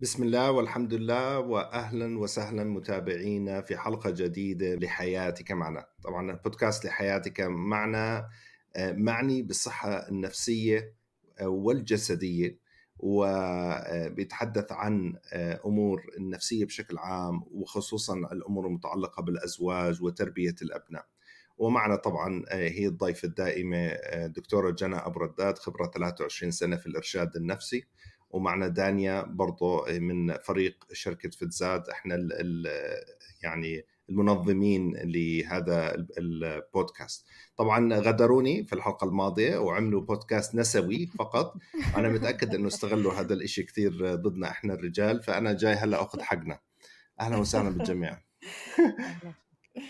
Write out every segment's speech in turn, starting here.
بسم الله والحمد لله واهلا وسهلا متابعينا في حلقة جديدة لحياتك معنا، طبعا بودكاست لحياتك معنا آه، معني بالصحة النفسية آه، والجسدية وبيتحدث عن آه، أمور النفسية بشكل عام وخصوصا الأمور المتعلقة بالأزواج وتربية الأبناء. ومعنا طبعا هي الضيفة الدائمة دكتورة جنى أبو رداد خبرة 23 سنة في الإرشاد النفسي ومعنا دانيا برضو من فريق شركة فتزاد إحنا ال ال يعني المنظمين لهذا البودكاست. طبعا غدروني في الحلقة الماضية وعملوا بودكاست نسوي فقط. أنا متأكد أنه استغلوا هذا الإشي كثير ضدنا إحنا الرجال فأنا جاي هلأ أخذ حقنا. أهلا وسهلا بالجميع.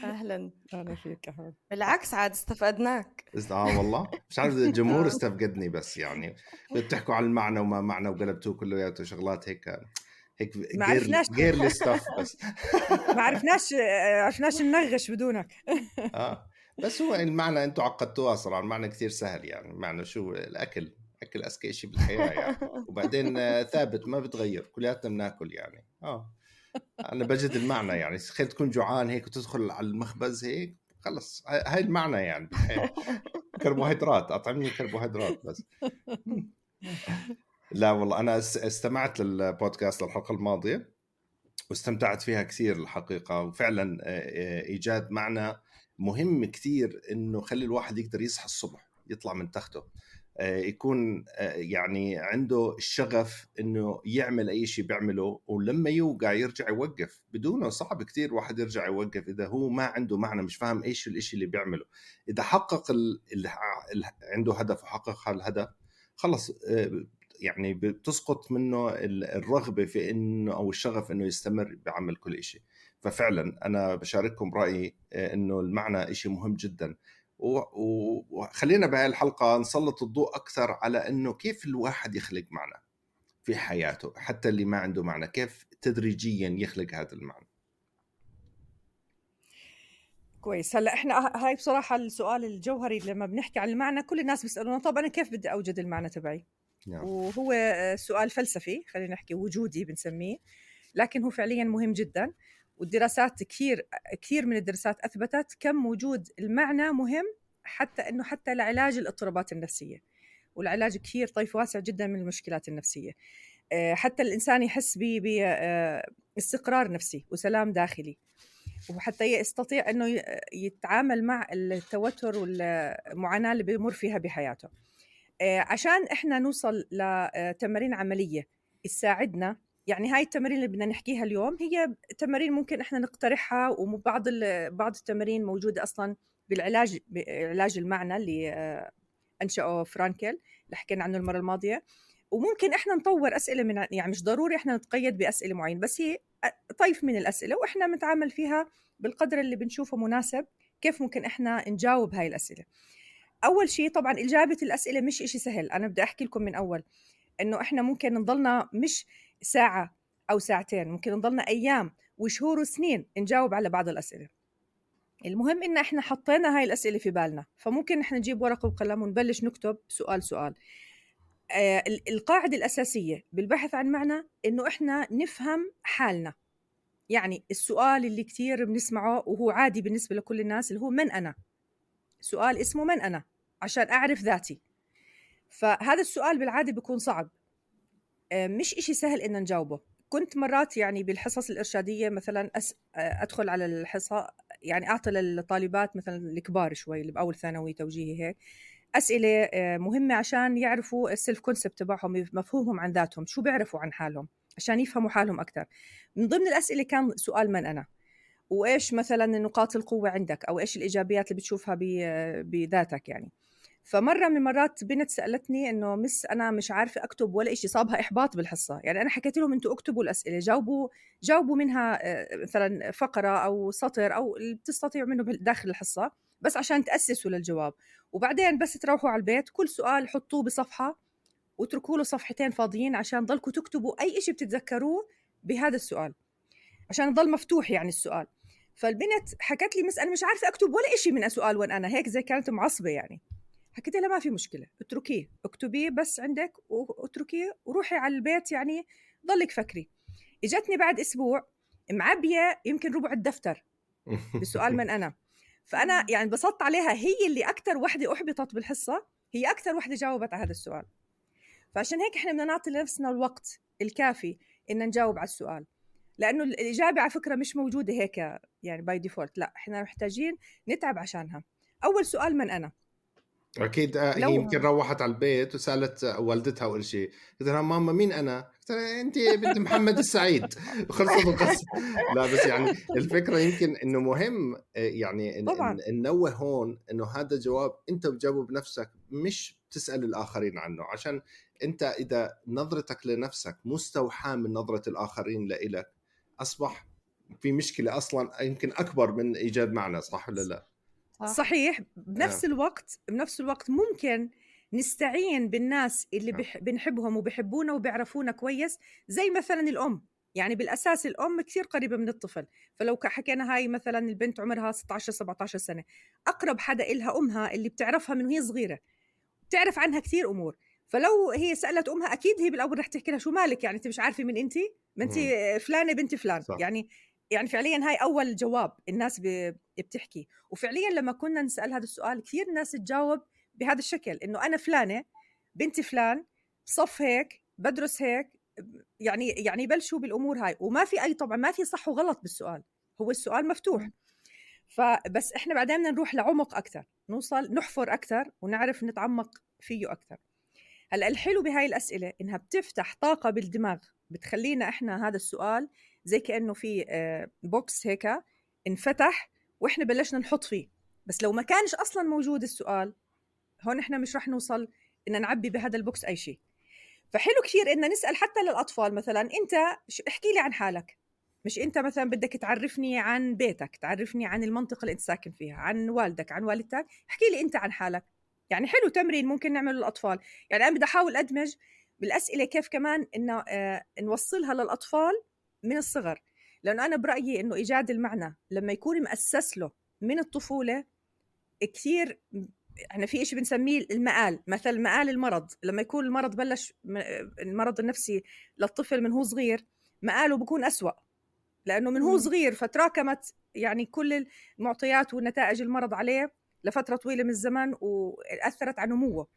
أهلا. أهلا فيك حبيبي بالعكس عاد استفدناك. آه والله. مش عارف الجمهور استفقدني بس يعني. بتحكوا عن المعنى وما معنى وقلبتوه كلياته شغلات هيك هيك ما عرفناش. غير ستاف بس. ما عرفناش عرفناش ننغش بدونك. آه. بس هو المعنى أنتم عقدتوها صراحة المعنى كثير سهل يعني. معنى شو؟ الأكل. أكل أذكى شيء بالحياة يعني. وبعدين ثابت ما بتغير. كلياتنا بناكل يعني. آه. أنا بجد المعنى يعني. تخيل تكون جوعان هيك وتدخل على المخبز هيك خلص. هاي المعنى يعني. كربوهيدرات. أطعمني كربوهيدرات بس. لا والله أنا استمعت للبودكاست الحلقة الماضية واستمتعت فيها كثير الحقيقة. وفعلا إيجاد معنى مهم كثير إنه خلي الواحد يقدر يصحى الصبح يطلع من تخته. آه، يكون آه، يعني عنده الشغف إنه يعمل أي شيء بيعمله ولما يوقع يرجع يوقف. بدونه صعب كثير واحد يرجع يوقف إذا هو ما عنده معنى مش فاهم إيش الشيء اللي بيعمله. إذا حقق ال... ال... عنده هدف وحقق هالهدف خلص آه، يعني بتسقط منه الرغبة في إنه أو الشغف إنه يستمر بعمل كل شيء ففعلا أنا بشارككم رأيي إنه المعنى شيء مهم جدا. وخلينا بهاي الحلقة نسلط الضوء أكثر على إنه كيف الواحد يخلق معنى في حياته حتى اللي ما عنده معنى كيف تدريجيا يخلق هذا المعنى؟ كويس. هلا إحنا هاي بصراحة السؤال الجوهري لما بنحكي عن المعنى كل الناس بيسألونا طب أنا كيف بدي أوجد المعنى تبعي؟ نعم. وهو سؤال فلسفي خلينا نحكي وجودي بنسميه لكن هو فعليا مهم جدا. والدراسات كثير كثير من الدراسات أثبتت كم وجود المعنى مهم حتى إنه حتى لعلاج الاضطرابات النفسية. والعلاج كثير طيف واسع جدا من المشكلات النفسية. آه، حتى الإنسان يحس باستقرار آه، نفسي وسلام داخلي. وحتى يستطيع إنه يتعامل مع التوتر والمعاناة اللي بيمر فيها بحياته. آه، عشان إحنا نوصل لتمارين عملية تساعدنا يعني هاي التمارين اللي بدنا نحكيها اليوم هي تمارين ممكن إحنا نقترحها وبعض بعض التمارين موجودة أصلا بالعلاج بعلاج المعنى اللي آه، أنشأه فرانكل اللي حكينا عنه المرة الماضية. وممكن إحنا نطور أسئلة من يعني مش ضروري إحنا نتقيد بأسئلة معينة بس هي طيف من الأسئلة وإحنا بنتعامل فيها بالقدر اللي بنشوفه مناسب كيف ممكن إحنا نجاوب هاي الأسئلة. أول شيء طبعا إجابة الأسئلة مش إشي سهل أنا بدي أحكي لكم من أول إنه إحنا ممكن نضلنا مش ساعة أو ساعتين ممكن نضلنا أيام وشهور وسنين نجاوب على بعض الأسئلة. المهم إن إحنا حطينا هاي الأسئلة في بالنا فممكن إحنا نجيب ورقة وقلم ونبلش نكتب سؤال سؤال. آه القاعدة الأساسية بالبحث عن معنى إنه إحنا نفهم حالنا. يعني السؤال اللي كتير بنسمعه وهو عادي بالنسبة لكل الناس اللي هو من أنا؟ سؤال اسمه من أنا؟ عشان أعرف ذاتي. فهذا السؤال بالعادة بيكون صعب. مش إشي سهل إن نجاوبه. كنت مرات يعني بالحصص الإرشادية مثلا أس... آه، أدخل على الحصة يعني أعطي للطالبات مثلا الكبار شوي اللي بأول ثانوي توجيهي هيك أسئلة آه، مهمة عشان يعرفوا السيلف كونسبت تبعهم مفهومهم عن ذاتهم شو بيعرفوا عن حالهم عشان يفهموا حالهم أكثر من ضمن الأسئلة كان سؤال من أنا. وإيش مثلا نقاط القوة عندك؟ أو إيش الإيجابيات اللي بتشوفها بذاتك يعني؟ فمرة من المرات بنت سألتني إنه مس أنا مش عارفة أكتب ولا شيء صابها إحباط بالحصة. يعني أنا حكيت لهم أنتم اكتبوا الأسئلة جاوبوا جاوبوا منها آه، مثلا فقرة أو سطر أو اللي بتستطيعوا منه داخل الحصة بس عشان تأسسوا للجواب. وبعدين بس تروحوا على البيت كل سؤال حطوه بصفحة واتركوا له صفحتين فاضيين عشان ضلكم تكتبوا أي شيء بتتذكروه بهذا السؤال عشان يضل مفتوح يعني السؤال. فالبنت حكت لي مس أنا مش عارفة أكتب ولا شيء من سؤال وين أنا هيك زي كانت معصبة يعني. حكيت لها ما في مشكلة اتركيه اكتبيه بس عندك واتركيه وروحي على البيت يعني ضلك فكري. إجتني بعد أسبوع معبية يمكن ربع الدفتر بسؤال من أنا. فأنا يعني انبسطت عليها هي اللي أكثر وحدة أحبطت بالحصة هي أكثر وحدة جاوبت على هذا السؤال. فعشان هيك إحنا بدنا نعطي لنفسنا الوقت الكافي إن نجاوب على السؤال. لأنه الإجابة على فكرة مش موجودة هيك يعني by default لا إحنا محتاجين نتعب عشانها. أول سؤال من أنا. أكيد آه، هي يمكن روحت على البيت وسألت والدتها أول شيء قلت لها ماما مين أنا؟ قلت لها انت بنت محمد السعيد خلصت القصة لا بس يعني الفكرة يمكن إنه مهم آه، يعني طبعا. ننوه هون إنه هذا جواب أنت بتجاوبه بنفسك مش تسأل الآخرين عنه عشان أنت إذا نظرتك لنفسك مستوحاة من نظرة الآخرين لإلك أصبح في مشكلة أصلا يمكن أكبر من إيجاد معنى صح ولا لا؟ صحيح بنفس آه. الوقت بنفس الوقت ممكن نستعين بالناس اللي بح بنحبهم وبحبونا وبيعرفونا كويس زي مثلا الأم. يعني بالأساس الأم كثير قريبة من الطفل. فلو حكينا هاي مثلا البنت عمرها 16 17 سنة. أقرب حدا إلها أمها اللي بتعرفها من وهي صغيرة. بتعرف عنها كثير أمور. فلو هي سألت أمها أكيد هي بالأول رح تحكي لها شو مالك؟ يعني أنت مش عارفة من انت؟ ما انت فلانة بنت فلان. صح. يعني يعني فعليا هاي أول جواب الناس بتحكي. وفعليا لما كنا نسأل هذا السؤال كثير ناس تجاوب بهذا الشكل إنه أنا فلانة بنت فلان صف هيك بدرس هيك يعني يعني يبلشوا بالأمور هاي. وما في أي طبعا ما في صح وغلط بالسؤال. هو السؤال مفتوح. فبس إحنا بعدين بدنا نروح لعمق أكثر نوصل نحفر أكثر ونعرف نتعمق فيه أكثر. هلأ الحلو بهاي الأسئلة إنها بتفتح طاقة بالدماغ بتخلينا إحنا هذا السؤال زي كأنه في box آه، هيك انفتح وإحنا بلشنا نحط فيه. بس لو ما كانش أصلا موجود السؤال هون إحنا مش رح نوصل ان نعبي بهذا ال box أي شيء. فحلو كثير ان نسأل حتى للأطفال مثلا أنت احكي لي عن حالك. مش أنت مثلا بدك تعرفني عن بيتك تعرفني عن المنطقة اللي أنت ساكن فيها عن والدك عن والدتك. احكي لي أنت عن حالك. يعني حلو تمرين ممكن نعمله للأطفال. يعني أنا بدي أحاول أدمج بالأسئلة كيف كمان إنه آه نوصلها للأطفال من الصغر لأنه أنا برأيي إنه إيجاد المعنى لما يكون مؤسس له من الطفولة كثير إحنا في شيء بنسميه المآل مثل مآل المرض لما يكون المرض بلش المرض النفسي للطفل من هو صغير مآله بكون أسوأ لأنه من هو صغير فتراكمت يعني كل المعطيات ونتائج المرض عليه لفترة طويلة من الزمن وأثرت على نموه.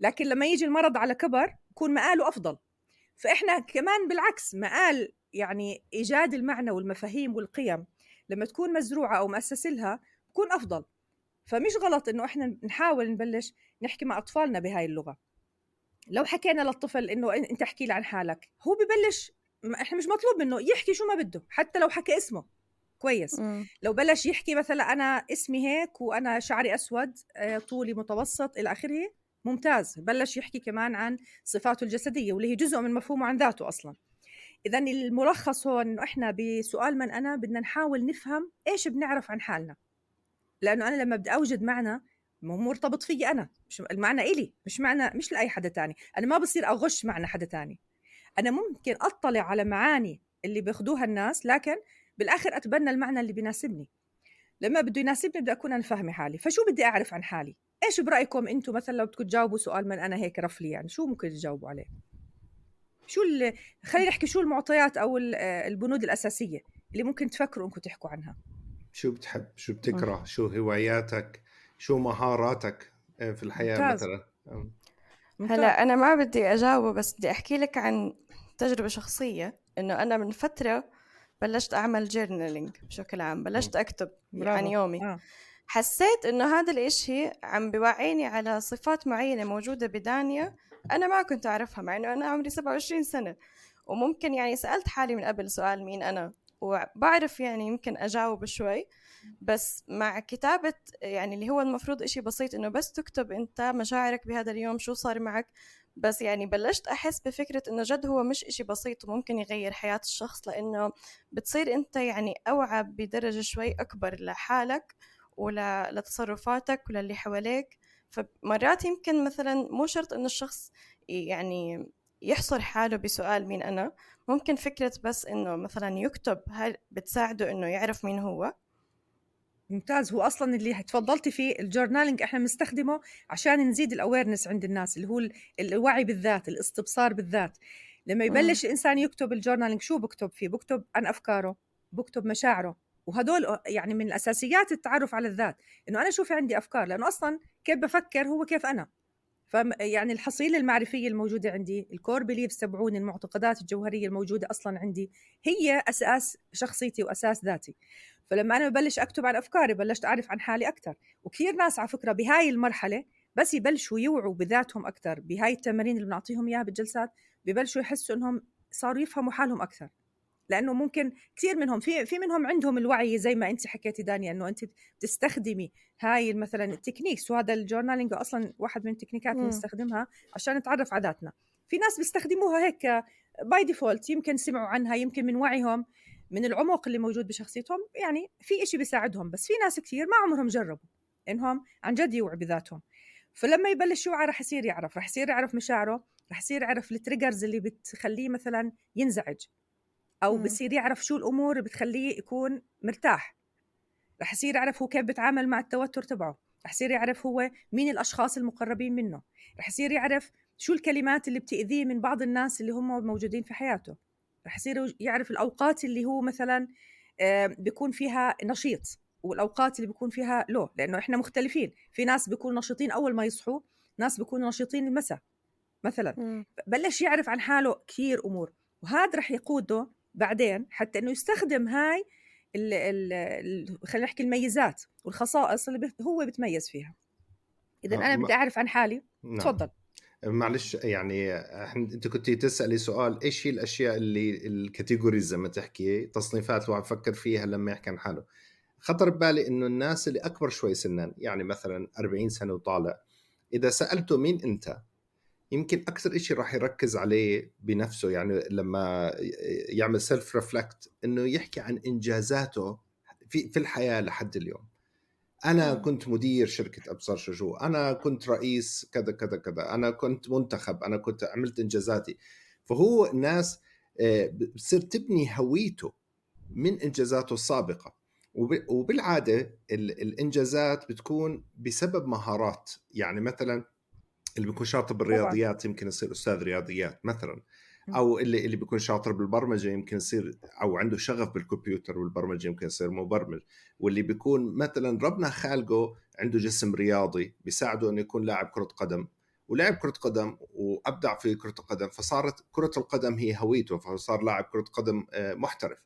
لكن لما يجي المرض على كبر يكون مآله أفضل. فإحنا كمان بالعكس مآل يعني إيجاد المعنى والمفاهيم والقيم لما تكون مزروعة أو مؤسس لها بكون أفضل. فمش غلط إنه إحنا نحاول نبلش نحكي مع أطفالنا بهاي اللغة. لو حكينا للطفل إنه أنت احكي لي عن حالك هو ببلش إحنا مش مطلوب منه يحكي شو ما بده حتى لو حكى اسمه. كويس. م. لو بلش يحكي مثلا أنا اسمي هيك وأنا شعري أسود آه، طولي متوسط إلى آخره ممتاز. بلش يحكي كمان عن صفاته الجسدية واللي هي جزء من مفهومه عن ذاته أصلاً. إذا الملخص هون إنه إحنا بسؤال من أنا بدنا نحاول نفهم إيش بنعرف عن حالنا. لأنه أنا لما بدي أوجد معنى مرتبط فيي أنا مش المعنى إلي مش معنى مش لأي حدا تاني. أنا ما بصير أغش معنى حدا تاني. أنا ممكن أطلع على معاني اللي بياخذوها الناس لكن بالآخر أتبنى المعنى اللي بيناسبني. لما بده يناسبني بدي أكون أنا فاهمة حالي. فشو بدي أعرف عن حالي؟ إيش برأيكم أنتم مثلا لو بدكم تجاوبوا سؤال من أنا هيك رفلي يعني؟ شو ممكن تجاوبوا عليه؟ شو خلينا نحكي شو المعطيات أو البنود الأساسية اللي ممكن تفكروا إنكم تحكوا عنها. شو بتحب؟ شو بتكره؟ شو هواياتك؟ شو مهاراتك آه، في الحياة ممتاز. مثلا؟ هلا أنا ما بدي اجاوب بس بدي أحكي لك عن تجربة شخصية إنه أنا من فترة بلشت أعمل جورنالينج بشكل عام بلشت أكتب عن يومي. آه. حسيت إنه هذا الإشي عم بوعيني على صفات معينة موجودة بدانيا أنا ما كنت أعرفها مع إنه أنا عمري 27 سنة. وممكن يعني سألت حالي من قبل سؤال مين أنا وبعرف يعني يمكن أجاوب شوي. بس مع كتابة يعني اللي هو المفروض إشي بسيط إنه بس تكتب أنت مشاعرك بهذا اليوم شو صار معك. بس يعني بلشت أحس بفكرة إنه جد هو مش إشي بسيط وممكن يغير حياة الشخص لأنه بتصير أنت يعني أوعى بدرجة شوي أكبر لحالك ولتصرفاتك وللي حواليك. فمرات يمكن مثلا مو شرط إنه الشخص يعني يحصر حاله بسؤال مين أنا. ممكن فكرة بس إنه مثلا يكتب هل بتساعده إنه يعرف مين هو. ممتاز. هو أصلا اللي تفضلتي فيه ال journaling إحنا بنستخدمه عشان نزيد ال awareness عند الناس اللي هو الوعي بالذات الاستبصار بالذات. لما يبلش الانسان يكتب ال journaling شو بكتب فيه؟ بكتب عن أفكاره بكتب مشاعره. وهدول يعني من الأساسيات التعرف على الذات إنه أنا شو في عندي أفكار؟ لأنه أصلا كيف بفكر هو كيف أنا؟ ف يعني الحصيلة المعرفية الموجودة عندي الكور بليفز تبعوني المعتقدات الجوهرية الموجودة أصلا عندي هي أساس شخصيتي وأساس ذاتي. فلما أنا ببلش أكتب عن أفكاري بلشت أعرف عن حالي أكثر وكثير ناس على فكرة بهاي المرحلة بس يبلشوا يوعوا بذاتهم أكثر بهاي التمارين اللي بنعطيهم إياها بالجلسات ببلشوا يحسوا إنهم صاروا يفهموا حالهم أكثر لأنه ممكن كثير منهم في في منهم عندهم الوعي زي ما انت حكيتي دانيا إنه انت تستخدمي هاي مثلا ال techniques وهذا ال journaling أصلا واحد من التكنيكات اللي نستخدمها عشان نتعرف على ذاتنا في ناس بيستخدموها هيك by default يمكن سمعوا عنها يمكن من وعيهم من العمق اللي موجود بشخصيتهم. يعني في إشي بيساعدهم بس في ناس كثير ما عمرهم جربوا إنهم عن جد يوعوا بذاتهم. فلما يبلش يوعى رح يصير يعرف رح يصير يعرف مشاعره رح يصير يعرف ال triggers اللي بتخليه مثلا ينزعج. أو م. بصير يعرف شو الأمور اللي بتخليه يكون مرتاح. رح يصير يعرف هو كيف بيتعامل مع التوتر تبعه. رح يصير يعرف هو مين الأشخاص المقربين منه. رح يصير يعرف شو الكلمات اللي بتأذيه من بعض الناس اللي هم موجودين في حياته. رح يصير يعرف الأوقات اللي هو مثلا بيكون فيها نشيط والأوقات اللي بيكون فيها لو لأنه إحنا مختلفين. في ناس بيكونوا نشيطين أول ما يصحوا ناس بيكونوا نشيطين المساء مثلا. بلش يعرف عن حاله كثير أمور. وهذا رح يقوده بعدين حتى إنه يستخدم هاي ال ال خلينا نحكي الميزات والخصائص اللي هو بتميز فيها. اذا آه، أنا بدي أعرف عن حالي. نعم. تفضل. معلش يعني أنت كنت تسألي سؤال إيش هي الأشياء اللي الكاتيجوريز زي ما تحكي تصنيفات الواحد بفكر فيها لما يحكي عن حاله؟ خطر ببالي إنه الناس اللي أكبر شوي سنا يعني مثلا 40 سنة وطالع إذا سألته مين أنت؟ يمكن أكثر شيء راح يركز عليه بنفسه يعني لما يعمل self reflect إنه يحكي عن إنجازاته في في الحياة لحد اليوم. أنا كنت مدير شركة أبصر شو أنا كنت رئيس كذا كذا كذا أنا كنت منتخب أنا كنت عملت إنجازاتي. فهو الناس آه، بتصير تبني هويته من إنجازاته السابقة. وبالعادة الإنجازات بتكون بسبب مهارات. يعني مثلا اللي بيكون شاطر بالرياضيات يمكن يصير أستاذ رياضيات مثلا. أو اللي اللي بيكون شاطر بالبرمجة يمكن يصير أو عنده شغف بالكمبيوتر والبرمجة يمكن يصير مبرمج. واللي بيكون مثلا ربنا خالقه عنده جسم رياضي بيساعده إنه يكون لاعب كرة قدم. ولعب كرة قدم وأبدع في كرة القدم فصارت كرة القدم هي هويته فصار لاعب كرة قدم آه، محترف.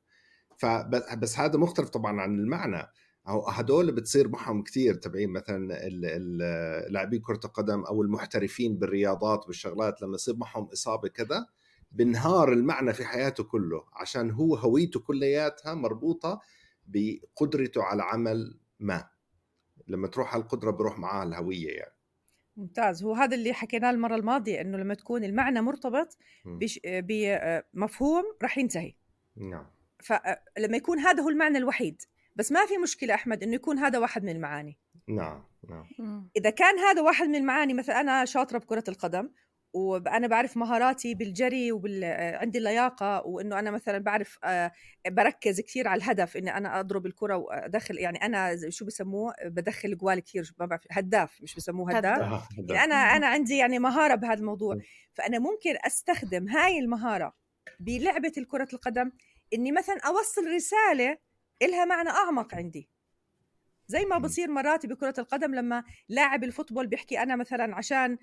فبس هذا مختلف طبعا عن المعنى. هدول بتصير معهم كثير تبعين مثلا لاعبين كرة القدم أو المحترفين بالرياضات والشغلات لما يصير معهم إصابة كذا بنهار المعنى في حياته كله عشان هو هويته كلياتها مربوطة بقدرته على عمل ما. لما تروح هالقدره بروح معها الهوية يعني. ممتاز. هو هذا اللي حكيناه المرة الماضية إنه لما تكون المعنى مرتبط بمفهوم راح ينتهي. نعم. فلما يكون هذا هو المعنى الوحيد بس ما في مشكلة أحمد إنه يكون هذا واحد من المعاني. نعم نعم. إذا كان هذا واحد من المعاني مثلا أنا شاطرة بكرة القدم وأنا بعرف مهاراتي بالجري وبال عندي اللياقة وإنه أنا مثلا بعرف آه، بركز كثير على الهدف إني أنا أضرب الكرة وأدخل يعني أنا شو بسموه؟ بدخل جوال كثير ما بعرف هداف مش بسموه هداف. يعني أنا أنا عندي يعني مهارة بهذا الموضوع. فأنا ممكن أستخدم هاي المهارة بلعبة كره القدم إني مثلا أوصل رسالة إلها معنى أعمق عندي. زي ما بصير مرات بكرة القدم لما لاعب الفوتبول بيحكي أنا مثلا عشان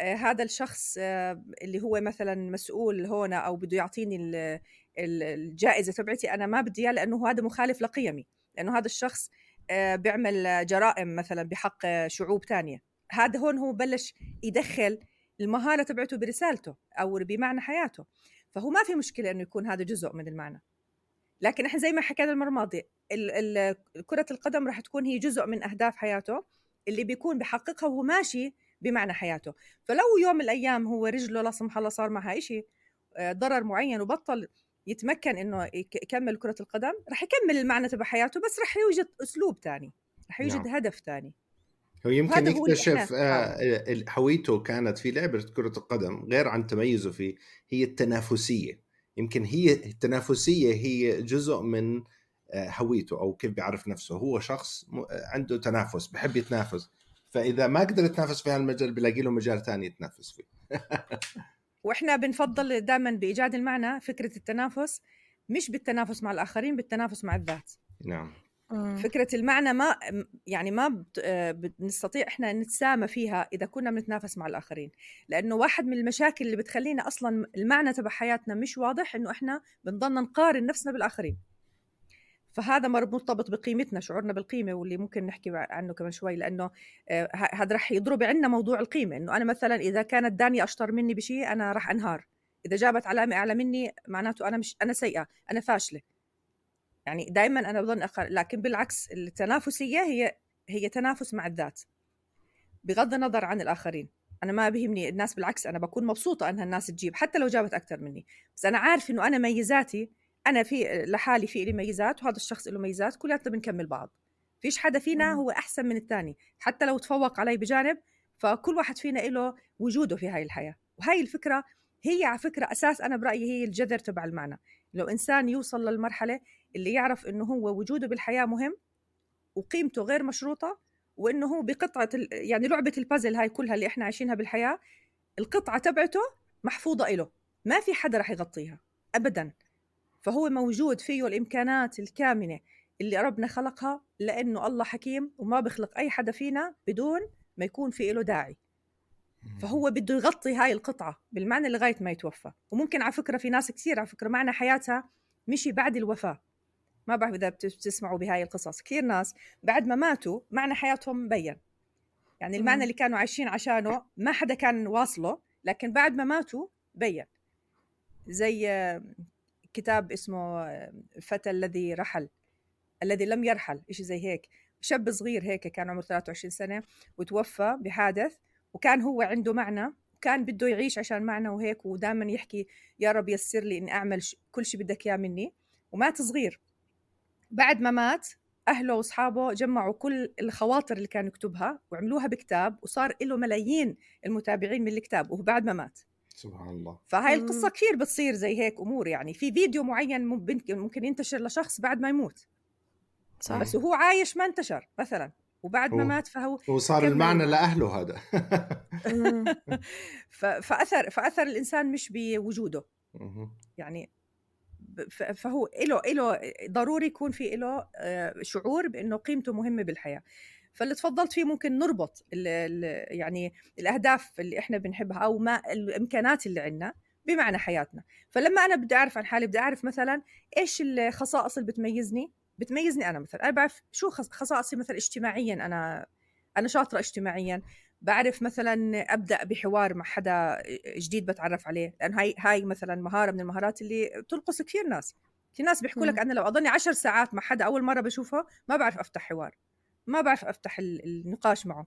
آه هذا الشخص آه اللي هو مثلا مسؤول هنا أو بده يعطيني الجائزة تبعتي أنا ما بدي إياه لأنه هذا مخالف لقيمي. لأنه هذا الشخص آه بيعمل جرائم مثلا بحق شعوب تانية. هذا هون هو بلش يدخل المهارة تبعته برسالته أو بمعنى حياته. فهو ما في مشكلة أنه يكون هذا جزء من المعنى. لكن إحنا زي ما حكينا المرة الماضية كرة القدم راح تكون هي جزء من أهداف حياته اللي بيكون بحققها وهو ماشي بمعنى حياته. فلو يوم من الأيام هو رجله لا سمح الله صار معها شيء آه، ضرر معين وبطل يتمكن إنه يكمل كرة القدم راح يكمل المعنى تبع حياته بس راح يوجد أسلوب ثاني راح يوجد نعم. هدف ثاني هو يمكن يكتشف آه, آه، هويته كانت في لعبة كرة القدم غير عن تميزه في هي التنافسية. يمكن هي التنافسية هي جزء من آه، هويته أو كيف بيعرف نفسه. هو شخص عنده تنافس بحب يتنافس. فإذا ما قدر يتنافس في هالمجال بيلاقي له مجال ثاني يتنافس فيه. وإحنا بنفضل دائما بإيجاد المعنى فكرة التنافس مش بالتنافس مع الآخرين بالتنافس مع الذات. نعم. فكرة المعنى ما يعني ما آه، بنستطيع إحنا نتسامى فيها إذا كنا بنتنافس مع الآخرين. لأنه واحد من المشاكل اللي بتخلينا أصلا المعنى تبع حياتنا مش واضح إنه إحنا بنضلنا نقارن نفسنا بالآخرين. فهذا مرتبط بقيمتنا شعورنا بالقيمة واللي ممكن نحكي عنه كمان شوي لأنه آه، هذا رح يضرب عندنا موضوع القيمة. إنه أنا مثلا إذا كانت دانيا أشطر مني بشيء أنا راح أنهار. إذا جابت علامة أعلى مني معناته أنا مش أنا سيئة أنا فاشلة. يعني دائما أنا بظن أقل لكن بالعكس التنافسية هي هي تنافس مع الذات بغض النظر عن الآخرين. أنا ما بيهمني الناس بالعكس أنا بكون مبسوطة أنها الناس تجيب حتى لو جابت أكثر مني. بس أنا عارف إنه أنا ميزاتي أنا في لحالي في لي ميزات وهذا الشخص له ميزات كلياتنا بنكمل بعض. فيش حدا فينا هو أحسن من الثاني. حتى لو تفوق علي بجانب فكل واحد فينا له وجوده في هاي الحياة. وهي الفكرة هي على فكرة أساس أنا برأيي هي الجذر تبع المعنى. لو إنسان يوصل للمرحلة اللي يعرف إنه هو وجوده بالحياة مهم وقيمته غير مشروطة وإنه هو بقطعة يعني لعبة البازل هاي كلها اللي إحنا عايشينها بالحياة القطعة تبعته محفوظة له ما في حدا رح يغطيها ابدا. فهو موجود فيه الإمكانات الكامنة اللي ربنا خلقها لأنه الله حكيم وما بيخلق أي حدا فينا بدون ما يكون في له داعي. فهو بده يغطي هاي القطعة بالمعنى لغاية ما يتوفى. وممكن على فكرة في ناس كثير على فكرة معنى حياتها مشي بعد الوفاة. ما بعرف إذا بتسمعوا بهاي القصص. كثير ناس بعد ما ماتوا معنى حياتهم مبين. يعني المعنى اللي كانوا عايشين عشانه ما حدا كان واصله لكن بعد ما ماتوا بين. زي كتاب اسمه فتى الذي رحل الذي لم يرحل شيء زي هيك. شاب صغير هيك كان عمره 23 سنة وتوفى بحادث وكان هو عنده معنى كان بده يعيش عشان معنى وهيك ودائما يحكي يا رب يسر لي إني أعمل كل شيء بدك إياه مني. ومات صغير. بعد ما مات أهله وأصحابه جمعوا كل الخواطر اللي كان يكتبها وعملوها بكتاب وصار له ملايين المتابعين من الكتاب وبعد ما مات. سبحان الله. فهاي القصة كثير بتصير زي هيك أمور يعني. في فيديو معين ممكن ممكن ينتشر لشخص بعد ما يموت. صح. بس وهو عايش ما انتشر مثلا. وبعد ما مات فهو وصار المعنى لأهله هذا. فأثر فأثر الإنسان مش بوجوده. يعني فهو له له ضروري يكون في له آه، شعور بإنه قيمته مهمة بالحياة. فاللي تفضلت فيه ممكن نربط ال ال يعني الأهداف اللي إحنا بنحبها أو ما الإمكانات اللي عندنا بمعنى حياتنا. فلما أنا بدي أعرف عن حالي بدي أعرف مثلا إيش الخصائص اللي بتميزني؟ بتميزني أنا مثلا. أنا بعرف شو خصائصي مثلا اجتماعيا أنا أنا شاطرة اجتماعيا. بعرف مثلا أبدأ بحوار مع حدا جديد بتعرف عليه لأن هاي هاي مثلا مهارة من المهارات اللي بتنقص كثير ناس. في ناس بيحكوا لك أنا لو أضلني عشر ساعات مع حدا أول مرة بشوفه ما بعرف أفتح حوار ما بعرف أفتح النقاش معه.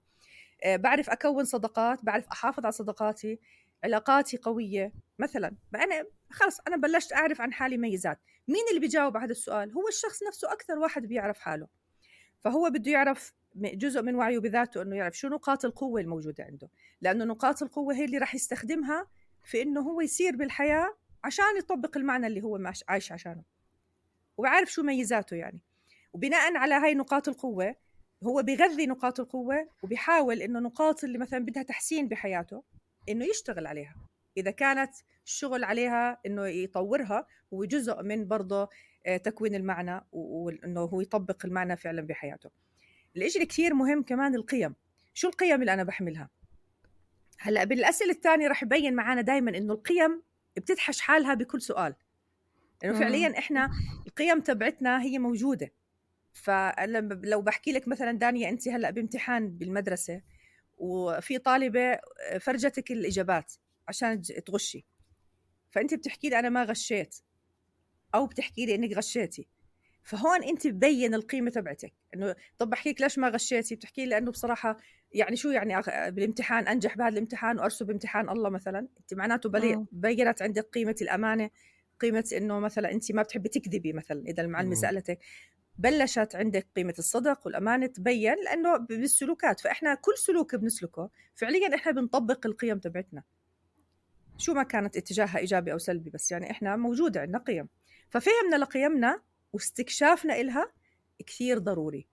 آه، بعرف أكون صداقات بعرف أحافظ على صداقاتي علاقاتي قوية. مثلا أنا خلص أنا بلشت أعرف عن حالي ميزات. مين اللي بيجاوب على هذا السؤال؟ هو الشخص نفسه أكثر واحد بيعرف حاله. فهو بده يعرف جزء من وعيه بذاته إنه يعرف شو نقاط القوة الموجودة عنده. لأنه نقاط القوة هي اللي راح يستخدمها في إنه هو يسير بالحياة عشان يطبق المعنى اللي هو عايش عشانه. وعارف شو ميزاته يعني. وبناء على هاي نقاط القوة هو بيغذي نقاط القوة وبيحاول إنه نقاط اللي مثلا بدها تحسين بحياته إنه يشتغل عليها. إذا كانت الشغل عليها إنه يطورها هو جزء من برضه آه، تكوين المعنى وإنه هو يطبق المعنى فعلا بحياته. الإشي كثير مهم كمان القيم. شو القيم اللي أنا بحملها؟ هلأ بالأسئلة الثانية رح يبين معنا دائما إنه القيم بتدحش حالها بكل سؤال. لأنه فعليا إحنا القيم تبعتنا هي موجودة. فلو بحكي لك مثلا دانيا أنت هلأ بامتحان بالمدرسة وفي طالبة فرجتك الإجابات عشان تغشي. فأنت بتحكي لي أنا ما غشيت. أو بتحكي لي إنك غشيتي. فهون أنت ببين القيمة تبعتك. إنه طب بحكي لك ليش ما غشيتي؟ بتحكي لي لأنه بصراحة يعني شو يعني بالامتحان أنجح بهذا الامتحان وارسل بامتحان الله مثلا. أنت معناته بينت عندك قيمة الأمانة قيمة إنه مثلا أنت ما بتحبي تكذبي مثلا إذا المعلمه سألتك. بلشت عندك قيمة الصدق والأمانة تبين لأنه بالسلوكات. فإحنا كل سلوك بنسلكه. فعليا إحنا بنطبق القيم تبعتنا. شو ما كانت اتجاهها إيجابي أو سلبي بس يعني إحنا موجودة عندنا قيم. ففهمنا لقيمنا واستكشافنا إلها كثير ضروري.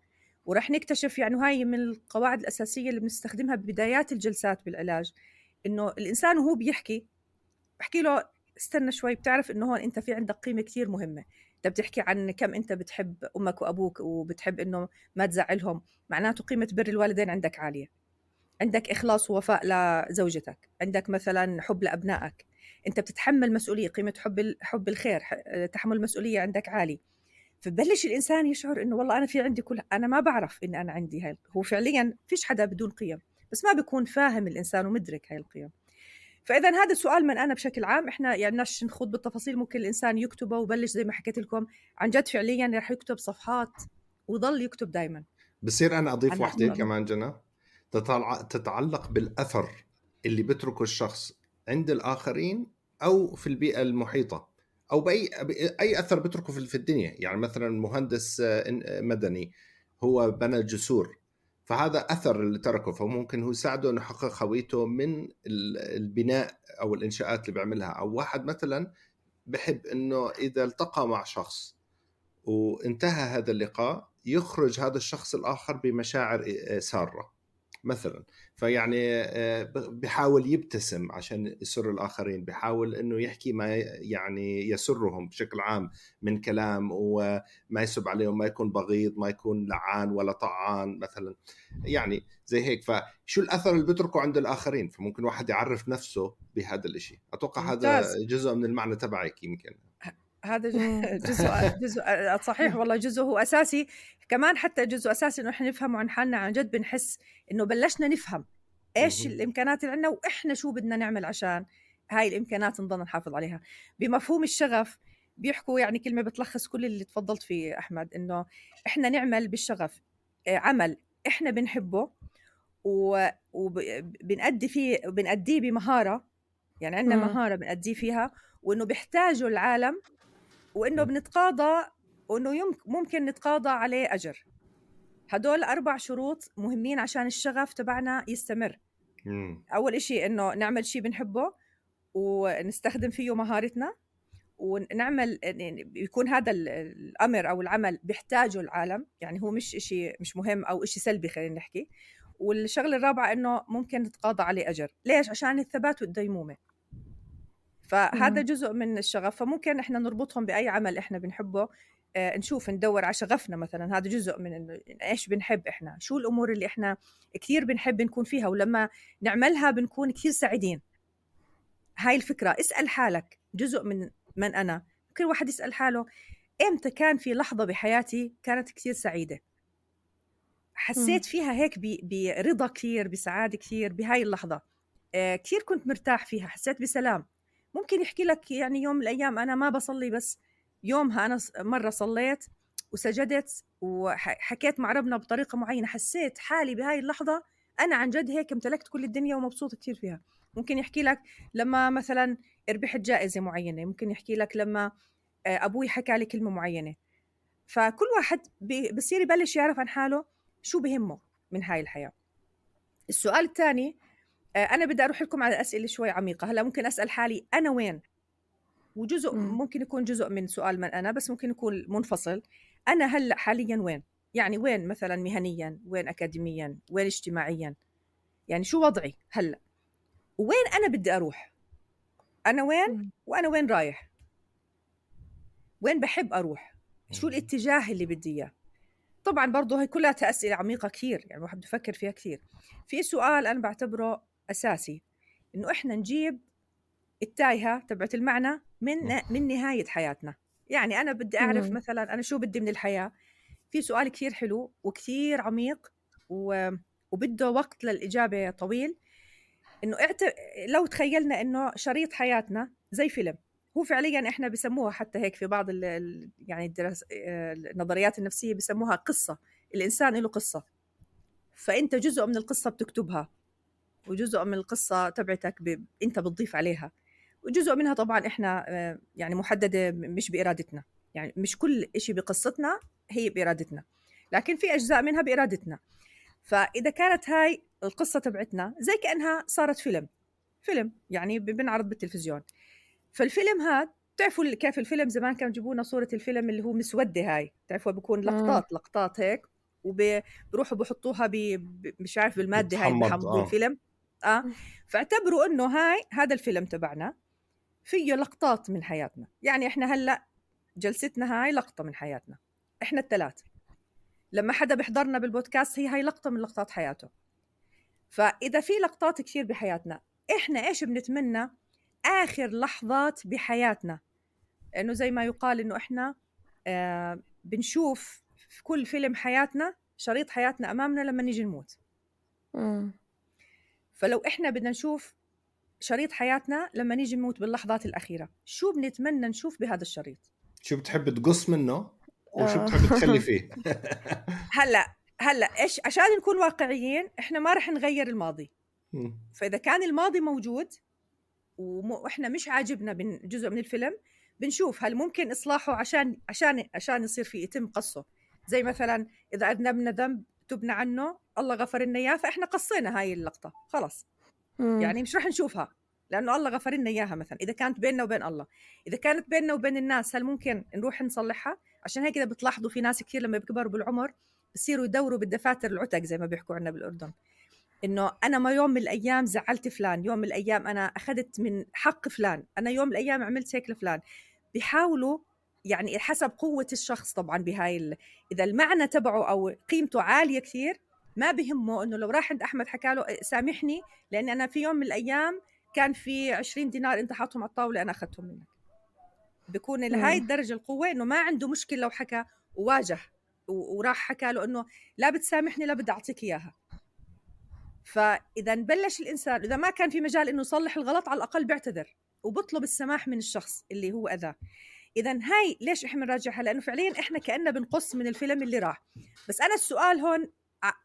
ورح نكتشف يعني هاي من القواعد الأساسية اللي بنستخدمها ببدايات الجلسات بالعلاج إنه الإنسان وهو بيحكي بحكي له استنى شوي بتعرف إنه هون أنت في عندك قيمة كثير مهمة. انت بتحكي عن كم أنت بتحب أمك وأبوك وبتحب إنه ما تزعلهم معناته قيمة بر الوالدين عندك عالية. عندك إخلاص ووفاء لزوجتك عندك مثلا حب لأبنائك. أنت بتتحمل مسؤولية قيمة حب حب الخير تحمل المسؤوليه عندك عالي فبلش الإنسان يشعر إنه والله أنا في عندي كل أنا ما بعرف إن أنا عندي هاي هو فعليا فيش حدا بدون قيم بس ما بيكون فاهم الإنسان ومدرك هاي القيم. فاذا هذا السؤال من أنا بشكل عام إحنا يعني نش نخوض بالتفاصيل ممكن الإنسان يكتبه وبلش زي ما حكيت لكم عن جد فعليا رح يكتب صفحات وضل يكتب دائما بصير أنا أضيف وحده كمان جنى تتعلق بالأثر اللي بتركه الشخص عند الآخرين أو في البيئة المحيطة. أو باي أي أثر بتركه في الدنيا. يعني مثلا مهندس مدني هو بنى جسور فهذا أثر اللي تركه فممكن هو يساعده إنه يحقق هويته من البناء أو الإنشاءات اللي بيعملها. أو واحد مثلا بحب إنه إذا التقى مع شخص وانتهى هذا اللقاء يخرج هذا الشخص الآخر بمشاعر سارة. مثلا. فيعني آه، بحاول يبتسم عشان يسر الآخرين بحاول إنه يحكي ما يعني يسرهم بشكل عام من كلام وما يسب عليهم ما يكون بغيض ما يكون لعان ولا طعان مثلا. يعني زي هيك. فشو الأثر اللي بتركه عند الآخرين؟ فممكن واحد يعرف نفسه بهذا الشيء أتوقع هذا جزء من المعنى تبعك يمكن. هذا جزء جزء صحيح والله جزء هو أساسي. كمان حتى جزء أساسي إنه إحنا نفهمه عن حالنا عن جد بنحس إنه بلشنا نفهم إيش الإمكانات اللي عندنا وإحنا شو بدنا نعمل عشان هاي الإمكانات نضل نحافظ عليها. بمفهوم الشغف بيحكوا يعني كلمة بتلخص كل اللي تفضلت فيه أحمد إنه إحنا نعمل بالشغف آه، عمل إحنا بنحبه وبنأدي فيه بنأديه بمهارة. يعني عندنا مهارة بنأديه فيها وإنه بيحتاجه العالم وإنه بنتقاضى وإنه ممكن نتقاضى عليه أجر. هدول أربع شروط مهمين عشان الشغف تبعنا يستمر. مم. أول إشي إنه نعمل شيء بنحبه ونستخدم فيه مهارتنا ونعمل يعني يكون هذا الأمر أو العمل بيحتاجه العالم. يعني هو مش شيء مش مهم أو شيء سلبي خلينا نحكي. والشغلة الرابعة إنه ممكن نتقاضى عليه أجر. ليش؟ عشان الثبات والديمومة. فهذا جزء من الشغف فممكن إحنا نربطهم بأي عمل إحنا بنحبه آه، نشوف ندور على شغفنا مثلا. هذا جزء من إنه إيش بنحب إحنا؟ شو الأمور اللي إحنا كثير بنحب نكون فيها؟ ولما نعملها بنكون كثير سعيدين. هاي الفكرة. اسأل حالك. جزء من من أنا. كل واحد يسأل حاله. إمتى كان في لحظة بحياتي كانت كثير سعيدة؟ حسيت فيها هيك برضا كثير بسعادة كثير بهاي اللحظة. آه، كثير كنت مرتاح فيها. حسيت بسلام. ممكن يحكي لك يعني يوم من الأيام أنا ما بصلي بس يومها أنا مرة صليت وسجدت وحكيت مع ربنا بطريقة معينة حسيت حالي بهاي اللحظة أنا عن جد هيك امتلكت كل الدنيا ومبسوط كثير فيها. ممكن يحكي لك لما مثلا ربحت جائزة معينة ممكن يحكي لك لما آه، أبوي حكى لي كلمة معينة. فكل واحد بصير يبلش يعرف عن حاله شو بهمه من هاي الحياة. السؤال الثاني أنا بدي أروح لكم على أسئلة شوي عميقة. هلأ ممكن أسأل حالي أنا وين؟ وجزء ممكن يكون جزء من سؤال من أنا بس ممكن يكون منفصل. أنا هلأ حاليا وين؟ يعني وين مثلا مهنيا؟ وين اكاديميا؟ وين اجتماعيا؟ يعني شو وضعي هلأ؟ وين أنا بدي أروح؟ أنا وين؟ وأنا وين رايح؟ وين بحب أروح؟ شو الاتجاه اللي بدي إياه؟ طبعا برضه هي كلها أسئلة عميقة كثير يعني الواحد بفكر فيها كثير. في سؤال أنا بعتبره أساسي. إنه إحنا نجيب التايهة تبعت المعنى من من نهاية حياتنا. يعني أنا بدي أعرف مثلا أنا شو بدي من الحياة. في سؤال كثير حلو وكثير عميق و... وبده وقت للإجابة طويل. إنه اعت... لو تخيلنا إنه شريط حياتنا زي فيلم. هو فعليا إحنا بسموها حتى هيك في بعض ال... يعني الدرس... النظريات النفسية بسموها قصة. الإنسان له قصة. فأنت جزء من القصة بتكتبها. وجزء من القصة تبعتك ب... أنت بتضيف عليها. وجزء منها طبعا إحنا آه، يعني محددة مش بإرادتنا. يعني مش كل شيء بقصتنا هي بإرادتنا لكن في أجزاء منها بإرادتنا. فإذا كانت هاي القصة تبعتنا زي كأنها صارت فيلم. فيلم يعني بنعرض بالتلفزيون. فالفيلم هذا بتعرفوا كيف الفيلم؟ زمان كانوا يجيبوا لنا صورة الفيلم اللي هو مسودة هاي. بتعرفوا بيكون لقطات لقطات هيك وبروحوا بحطوها ب... مش عارف بالمادة هاي بحمضوا آه. الفيلم. آه. فاعتبروا إنه هاي هذا الفيلم تبعنا فيه لقطات من حياتنا. يعني إحنا هلأ جلستنا هاي لقطة من حياتنا. إحنا الثلاث لما حدا بيحضرنا بالبودكاست هي هاي لقطة من لقطات حياته. فإذا في لقطات كثير بحياتنا إحنا إيش بنتمنى آخر لحظات بحياتنا؟ إنه زي ما يقال إنه إحنا آه بنشوف في كل فيلم حياتنا شريط حياتنا أمامنا لما نيجي نموت. فلو إحنا بدنا نشوف شريط حياتنا لما نيجي نموت باللحظات الأخيرة شو بنتمنى نشوف بهذا الشريط؟ شو بتحب تقص منه وشو آه. بتحب تخلي فيه؟ هلأ هلأ إيش عشان نكون واقعيين إحنا ما رح نغير الماضي. فإذا كان الماضي موجود وإحنا مش عاجبنا جزء من الفيلم بنشوف هل ممكن إصلاحه عشان عشان عشان يصير في يتم قصه. زي مثلا إذا أذنبنا ذنب تبنا عنه الله غفر لنا اياه فإحنا قصينا هاي اللقطة خلص مم. يعني مش رح نشوفها لأنه الله غفر لنا إياها مثلا إذا كانت بيننا وبين الله. إذا كانت بيننا وبين الناس هل ممكن نروح نصلحها؟ عشان هيك إذا بتلاحظوا في ناس كثير لما بيكبروا بالعمر بصيروا يدوروا بالدفاتر العتق زي ما بيحكوا عنا بالأردن. إنه أنا ما يوم من الأيام زعلت فلان يوم من الأيام أنا أخذت من حق فلان أنا يوم من الأيام عملت هيك لفلان. بيحاولوا يعني حسب قوة الشخص طبعا بهاي ال... إذا المعنى تبعه أو قيمته عالية كثير ما بهمه إنه لو راح عند أحمد حكى له سامحني لأني أنا في يوم من الأيام كان في 20 دينار أنت حاطهم على الطاولة أنا أخذتهم منك. بكون لهي الدرجة القوة إنه ما عنده مشكلة لو حكى وواجه وراح حكى له إنه لا بتسامحني لا بدي أعطيك إياها. فإذا بلش الإنسان إذا ما كان في مجال إنه يصلح الغلط على الأقل بيعتذر وبطلب السماح من الشخص اللي هو أذاه. إذا هاي ليش إحنا بنراجعها؟ لأنه فعليا إحنا كأننا بنقص من الفيلم اللي راح. بس أنا السؤال هون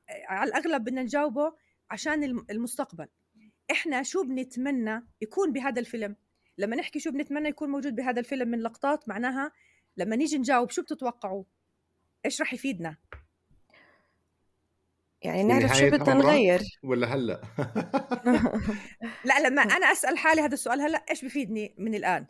على الأغلب بدنا نجاوبه عشان المستقبل. إحنا شو بنتمنى يكون بهذا الفيلم؟ لما نحكي شو بنتمنى يكون موجود بهذا الفيلم من لقطات معناها لما نيجي نجاوب شو بتتوقعوا؟ إيش راح يفيدنا؟ يعني نعرف شو بدنا نغير. ولا هلأ؟ لا لما أنا أسأل حالي هذا السؤال هلأ إيش بفيدني من الآن؟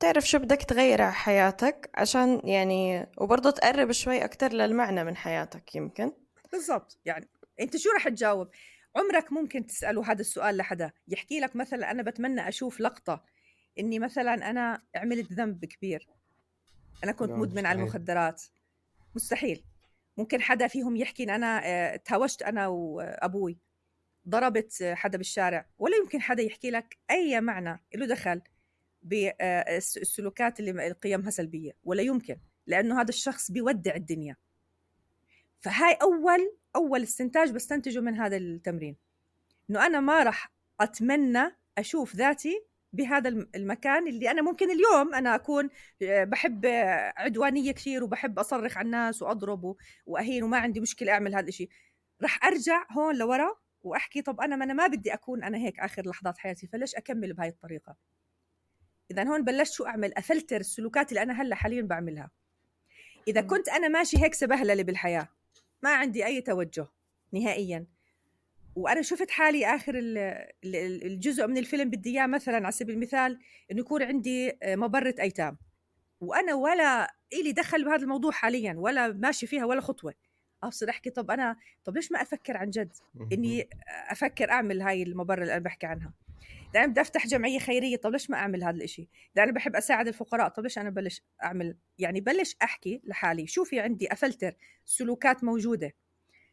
تعرف شو بدك تغير على حياتك عشان يعني وبرضه تقرب شوي أكتر للمعنى من حياتك يمكن. بالضبط. يعني أنت شو رح تجاوب؟ عمرك ممكن تسأله هذا السؤال لحدا يحكي لك مثلا أنا بتمنى أشوف لقطة إني مثلا أنا عملت ذنب كبير. أنا كنت نعم، مدمن على المخدرات. مستحيل. ممكن حدا فيهم يحكي إن أنا آه، تهاوشت أنا وأبوي ضربت حدا بالشارع ولا يمكن حدا يحكي لك أي معنى له دخل. بالسلوكات اللي قيمها سلبية ولا يمكن لأنه هذا الشخص بيودع الدنيا. فهاي أول أول استنتاج بستنتجه من هذا التمرين. إنه أنا ما راح أتمنى أشوف ذاتي بهذا المكان اللي أنا ممكن اليوم أنا أكون آه، بحب عدوانية كثير وبحب أصرخ على الناس وأضرب وأهين وما عندي مشكلة أعمل هذا الشيء راح أرجع هون لورا وأحكي طب أنا ما أنا ما بدي أكون أنا هيك آخر لحظات حياتي فليش أكمل بهاي الطريقة؟ إذا هون بلشت شو أعمل؟ أفلتر السلوكات اللي أنا هلأ حاليا بعملها. إذا كنت أنا ماشي هيك سبهللة بالحياة ما عندي أي توجه نهائيا. وأنا شفت حالي آخر الجزء من الفيلم بدي إياه مثلا على سبيل المثال إنه يكون عندي آه، مبرة أيتام. وأنا ولا إلي دخل بهذا الموضوع حاليا ولا ماشي فيها ولا خطوة. ابصر أحكي طب أنا طب ليش ما أفكر عن جد إني أفكر أعمل هاي المبرر اللي أنا بحكي عنها؟ أنا بدي أفتح جمعية خيرية طب ليش ما أعمل هذا الشيء اذا أنا بحب أساعد الفقراء طب ليش أنا بلش أعمل؟ يعني بلش أحكي لحالي شو في عندي؟ أفلتر سلوكات موجودة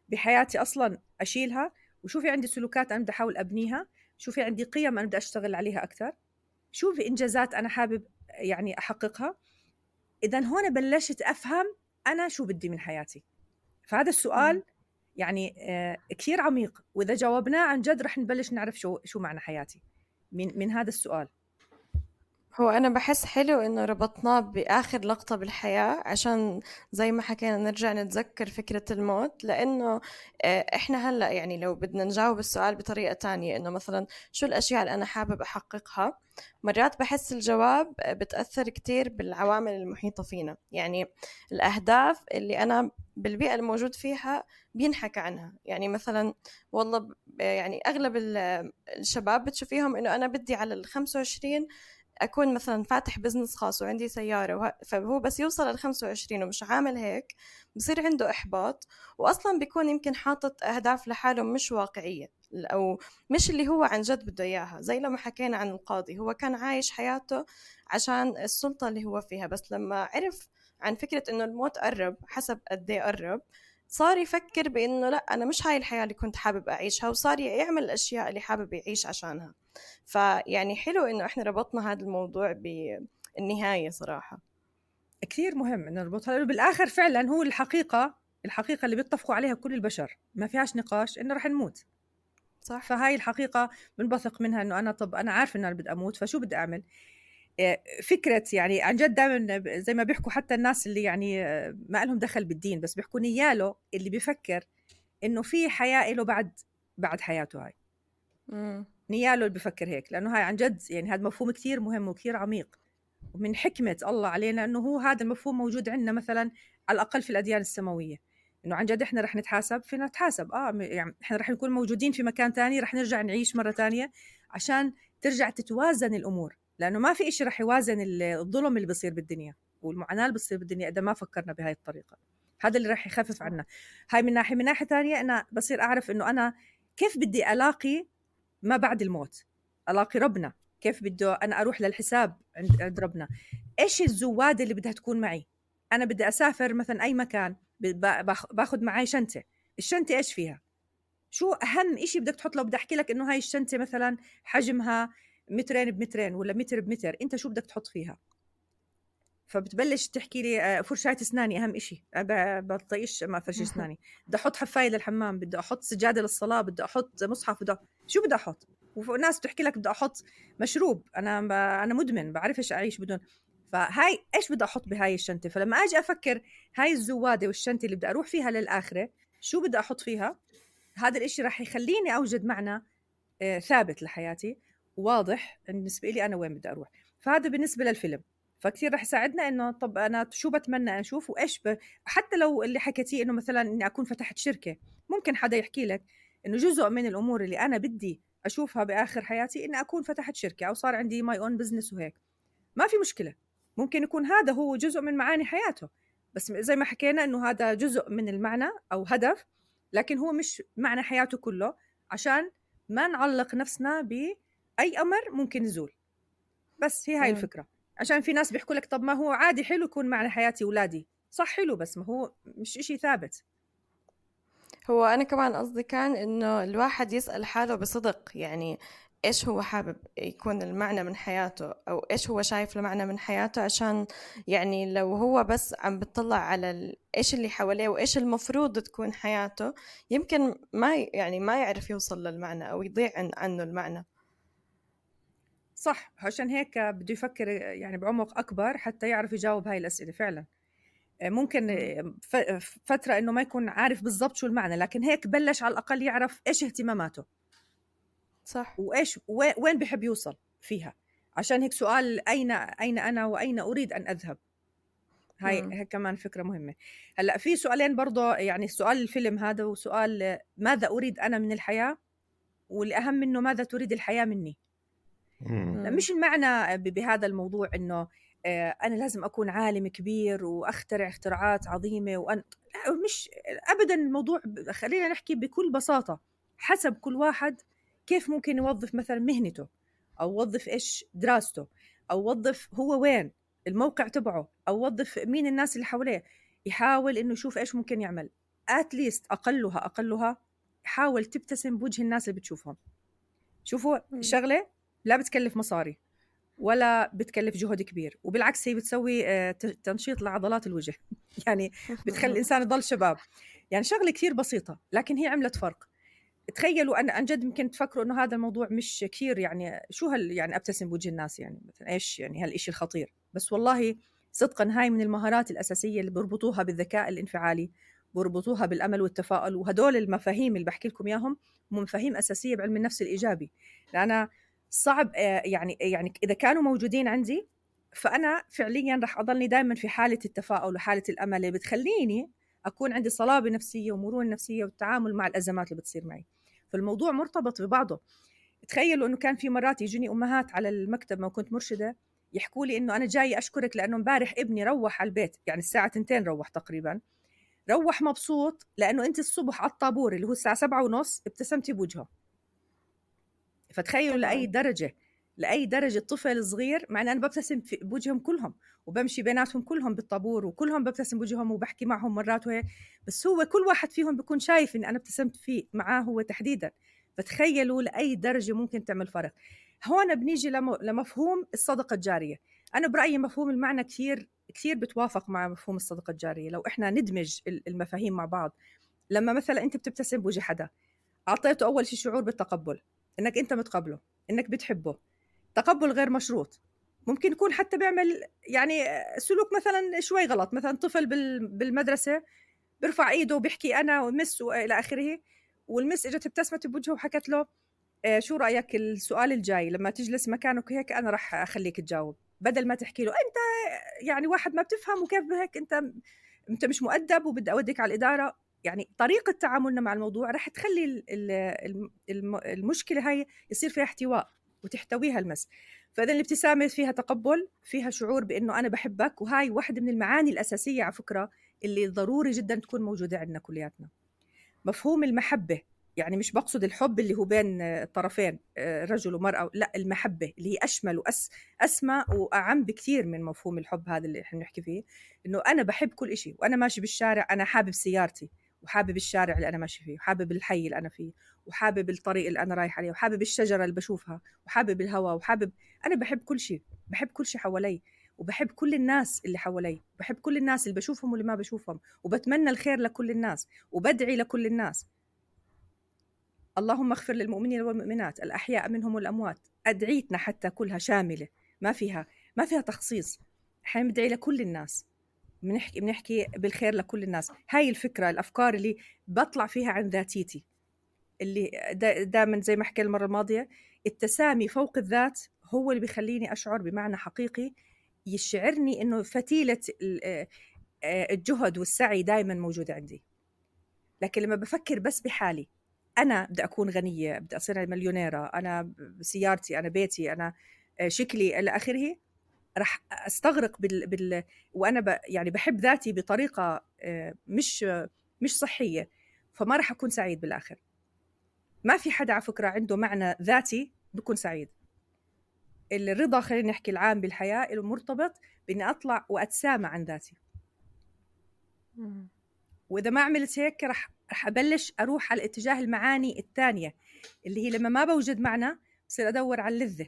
بحياتي أصلا أشيلها وشو في عندي سلوكات أنا بدي أحاول أبنيها؟ شو في عندي قيم أنا بدي أشتغل عليها أكثر؟ شو في إنجازات أنا حابب يعني أحققها؟ اذا هون بلشت أفهم أنا شو بدي من حياتي. فهذا السؤال يعني آه كثير عميق وإذا جاوبناه عن جد رح نبلش نعرف شو شو معنى حياتي. من من هذا السؤال. هو أنا بحس حلو إنه ربطناه بآخر لقطة بالحياة عشان زي ما حكينا نرجع نتذكر فكرة الموت لأنه آه، إحنا هلأ يعني لو بدنا نجاوب السؤال بطريقة تانية إنه مثلا شو الأشياء اللي أنا حابب أحققها؟ مرات بحس الجواب بتأثر كتير بالعوامل المحيطة فينا. يعني الأهداف اللي أنا بالبيئة الموجود فيها بينحكى عنها. يعني مثلا والله يعني أغلب الشباب بتشوفيهم إنه أنا بدي على ال 25 أكون مثلا فاتح بزنس خاص وعندي سيارة فهو بس يوصل ل 25 ومش عامل هيك بصير عنده إحباط واصلا بيكون يمكن حاطط أهداف لحاله مش واقعية أو مش اللي هو عن جد بده إياها زي لما حكينا عن القاضي هو كان عايش حياته عشان السلطة اللي هو فيها بس لما عرف عن فكرة إنه الموت قرب حسب قد إيه قرب صار يفكر بإنه لا أنا مش هاي الحياة اللي كنت حابب أعيشها وصار يعمل الأشياء اللي حابب يعيش عشانها. فيعني حلو إنه إحنا ربطنا هذا الموضوع بالنهاية صراحة. كثير مهم إنه نربطها لأنه بالآخر فعلا هو الحقيقة الحقيقة اللي بيتفقوا عليها كل البشر. ما فيهاش نقاش إنه رح نموت. صح. فهاي الحقيقة بنبثق منها إنه أنا طب أنا عارف إنه أنا بدي أموت فشو بدي أعمل؟ فكرة يعني عن جد دائما زي ما بيحكوا حتى الناس اللي يعني آه، ما لهم دخل بالدين بس بيحكوا نياله اللي بيفكر إنه في حياة له بعد بعد حياته هاي. نياله اللي بيفكر هيك لأنه هاي عن جد يعني هذا مفهوم كثير مهم وكثير عميق. ومن حكمة الله علينا إنه هو هذا المفهوم موجود عندنا مثلا على الأقل في الأديان السماوية. إنه عن جد إحنا رح نتحاسب فينا نتحاسب. آه يعني إحنا رح نكون موجودين في مكان تاني رح نرجع نعيش مرة تانية عشان ترجع تتوازن الأمور. لأنه ما في شيء رح يوازن الظلم اللي بيصير بالدنيا والمعاناة اللي بتصير بالدنيا إذا ما فكرنا بهاي الطريقة. هذا اللي رح يخفف عنا. هاي من ناحية من ناحية ثانية أنا بصير أعرف إنه أنا كيف بدي ألاقي ما بعد الموت؟ ألاقي ربنا. كيف بده أنا أروح للحساب عند عند ربنا؟ إيش الزواده اللي بدها تكون معي؟ أنا بدي أسافر مثلا أي مكان باخذ معي شنطة. الشنطة إيش فيها؟ شو أهم شيء بدك تحط لو بدي أحكي لك إنه هاي الشنطة مثلا حجمها مترين بمترين ولا متر بمتر أنت شو بدك تحط فيها؟ فبتبلش تحكي لي آه، فرشاة أسناني أهم شيء بطيش ما فرش أسناني. بدي أحط حفاية للحمام بدي أحط سجادة للصلاة بدي أحط مصحف بدي شو بدي أحط؟ وناس بتحكي لك بدي أحط مشروب. أنا ب... أنا مدمن بعرف إيش أعيش بدون. فهاي إيش بدي أحط بهاي الشنطة؟ فلما أجي أفكر هاي الزوادة والشنطة اللي بدي أروح فيها للآخرة شو بدي أحط فيها؟ هذا الإشي راح يخليني أوجد معنى آه، ثابت لحياتي. واضح بالنسبة لي أنا وين بدي أروح. فهذا بالنسبة للفيلم. فكثير رح يساعدنا إنه طب أنا شو بتمنى أشوف وإيش ب... حتى لو اللي حكيتيه إنه مثلا إني أكون فتحت شركة ممكن حدا يحكي لك إنه جزء من الأمور اللي أنا بدي أشوفها بآخر حياتي إني أكون فتحت شركة أو صار عندي my own business وهيك. ما في مشكلة. ممكن يكون هذا هو جزء من معاني حياته. بس زي ما حكينا إنه هذا جزء من المعنى أو هدف لكن هو مش معنى حياته كله عشان ما نعلق نفسنا باي أمر ممكن يزول. بس هي هاي الفكرة. عشان في ناس بيحكوا لك طب ما هو عادي حلو يكون معنى حياتي اولادي صح حلو بس ما هو مش إشي ثابت. هو أنا كمان قصدي كان إنه الواحد يسأل حاله بصدق. يعني إيش هو حابب يكون المعنى من حياته؟ أو إيش هو شايف المعنى من حياته؟ عشان يعني لو هو بس عم بتطلع على إيش اللي حواليه وإيش المفروض تكون حياته يمكن ما يعني ما يعرف يوصل للمعنى أو يضيع عنه المعنى. صح عشان هيك بده يفكر يعني بعمق أكبر حتى يعرف يجاوب هاي الأسئلة فعلا. ممكن فترة إنه ما يكون عارف بالضبط شو المعنى لكن هيك بلش على الأقل يعرف إيش اهتماماته. صح. وإيش وين بحب يوصل فيها. عشان هيك سؤال أين أين أنا وأين أريد أن أذهب. هاي هي كمان فكرة مهمة. هلأ في سؤالين برضه يعني سؤال الفيلم هذا وسؤال ماذا أريد أنا من الحياة؟ والأهم منه ماذا تريد الحياة مني؟ مش المعنى بهذا الموضوع إنه آه، أنا لازم أكون عالم كبير وأخترع اختراعات عظيمة وأن مش ابدا الموضوع خلينا نحكي بكل بساطة حسب كل واحد كيف ممكن يوظف مثلا مهنته أو يوظف إيش دراسته أو يوظف هو وين الموقع تبعه أو يوظف مين الناس اللي حواليه يحاول إنه يشوف إيش ممكن يعمل. اتليست أقلها أقلها حاول تبتسم بوجه الناس اللي بتشوفهم. شوفوا شغلة لا بتكلف مصاري ولا بتكلف جهد كبير وبالعكس هي بتسوي آه، تنشيط لعضلات الوجه. يعني بتخلي الإنسان يضل شباب. يعني شغلة كثير بسيطة لكن هي عملت فرق. تخيلوا أنا عن جد يمكن تفكروا إنه هذا الموضوع مش كثير يعني شو هال يعني أبتسم بوجه الناس يعني؟ مثلا إيش يعني هالشيء الخطير؟ بس والله صدقا هاي من المهارات الأساسية اللي بيربطوها بالذكاء الانفعالي بيربطوها بالأمل والتفاؤل وهدول المفاهيم اللي بحكي لكم إياهم مفاهيم أساسية بعلم النفس الإيجابي. لأنا صعب آه، يعني يعني إذا كانوا موجودين عندي فأنا فعليا راح أضلني دائما في حالة التفاؤل وحالة الأمل اللي بتخليني أكون عندي صلابة نفسية ومرونة نفسية والتعامل مع الأزمات اللي بتصير معي. فالموضوع مرتبط ببعضه. تخيلوا إنه كان في مرات يجوني أمهات على المكتب ما كنت مرشدة يحكوا لي إنه أنا جاي أشكرك لأنه امبارح ابني روح على البيت يعني الساعة 2 روح تقريبا. روح مبسوط لأنه أنت الصبح على الطابور اللي هو الساعة سبعة ونص ابتسمتي بوجهه. فتخيلوا لأي درجة لأي درجة طفل صغير مع إن أنا ببتسم بوجههم كلهم وبمشي بيناتهم كلهم بالطابور وكلهم ببتسم بوجههم وبحكي معهم مرات وهيك بس هو كل واحد فيهم بيكون شايف إني أنا ابتسمت فيه معاه هو تحديدا. فتخيلوا لأي درجة ممكن تعمل فرق. هون بنيجي لمفهوم الصدقة الجارية. أنا برأيي مفهوم المعنى كثير كثير بتوافق مع مفهوم الصدقة الجارية. لو إحنا ندمج المفاهيم مع بعض لما مثلا أنت بتبتسم بوجه حدا أعطيته أول شيء شعور بالتقبل. إنك أنت متقبله إنك بتحبه. تقبل غير مشروط. ممكن يكون حتى بيعمل يعني سلوك مثلا شوي غلط مثلا طفل بالمدرسة بيرفع إيده وبيحكي أنا ومس وإلى آخره والمس إجت ابتسمت بوجهه وحكت له آه، شو رأيك السؤال الجاي؟ لما تجلس مكانك هيك أنا راح أخليك تجاوب. بدل ما تحكي له أنت يعني واحد ما بتفهم وكيف هيك أنت أنت مش مؤدب وبدي أوديك على الإدارة. يعني طريقة تعاملنا مع الموضوع راح تخلي المشكلة هاي يصير فيها احتواء وتحتويها المس. فإذا الابتسامة فيها تقبل فيها شعور بإنه أنا بحبك وهاي واحدة من المعاني الأساسية على فكرة اللي ضروري جدا تكون موجودة عندنا كلياتنا. مفهوم المحبة يعني مش بقصد الحب اللي هو بين الطرفين رجل ومرأة لا المحبة اللي هي أشمل وأس أسمى وأعم بكثير من مفهوم الحب هذا اللي إحنا بنحكي فيه إنه أنا بحب كل شيء وأنا ماشي بالشارع أنا حابب سيارتي. وحابب الشارع اللي أنا ماشي فيه وحابب الحي اللي أنا فيه وحابب الطريق اللي أنا رايح عليه وحابب الشجرة اللي بشوفها وحابب الهواء وحابب أنا بحب كل شيء بحب كل شيء حوالي وبحب كل الناس اللي حوالي بحب كل الناس اللي بشوفهم واللي ما بشوفهم وبتمنى الخير لكل الناس وبدعي لكل الناس. اللهم اغفر للمؤمنين والمؤمنات الأحياء منهم والأموات أدعيتنا حتى كلها شاملة ما فيها ما فيها تخصيص إحنا بندعي لكل الناس. بنحكي بنحكي بالخير لكل الناس. هاي الفكرة الأفكار اللي بطلع فيها عن ذاتيتي. اللي دائما زي ما حكي المرة الماضية التسامي فوق الذات هو اللي بيخليني أشعر بمعنى حقيقي يشعرني إنه فتيلة آه، الجهد والسعي دائما موجودة عندي. لكن لما بفكر بس بحالي أنا بدي أكون غنية بدي أصير مليونيرة أنا سيارتي أنا بيتي أنا آه، شكلي إلى آخره راح أستغرق بال, بال... وأنا ب... يعني بحب ذاتي بطريقة آه، مش مش صحية فما راح أكون سعيد بالآخر. ما في حدا على فكرة عنده معنى ذاتي بكون سعيد. الرضا خلينا نحكي العام بالحياة له مرتبط بإني أطلع وأتسامى عن ذاتي. وإذا ما عملت هيك راح رح أبلش أروح على الاتجاه المعاني الثانية اللي هي لما ما بوجد معنى بصير أدور على اللذة.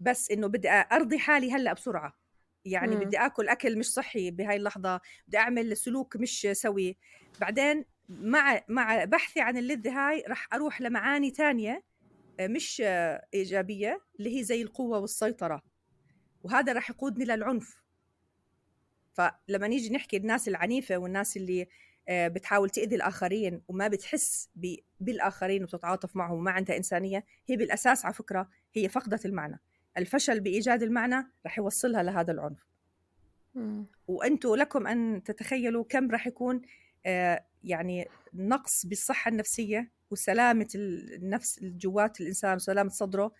بس إنه بدي أرضي حالي هلأ بسرعة. يعني مم. بدي آكل أكل مش صحي بهاي اللحظة. بدي أعمل سلوك مش سوي. بعدين مع مع بحثي عن اللذة هاي رح أروح لمعاني تانية آه، مش إيجابية اللي هي زي القوة والسيطرة. وهذا رح يقودني للعنف. فلما نيجي نحكي الناس العنيفة والناس اللي آه، بتحاول تأذي الآخرين وما بتحس بالآخرين وتتعاطف معهم وما عندها إنسانية هي بالأساس على فكرة هي فقدت المعنى. الفشل بإيجاد المعنى رح يوصلها لهذا العنف. وأنتم لكم أن تتخيلوا كم رح يكون آه، يعني نقص بالصحة النفسية وسلامة النفس جوات الإنسان وسلامة صدره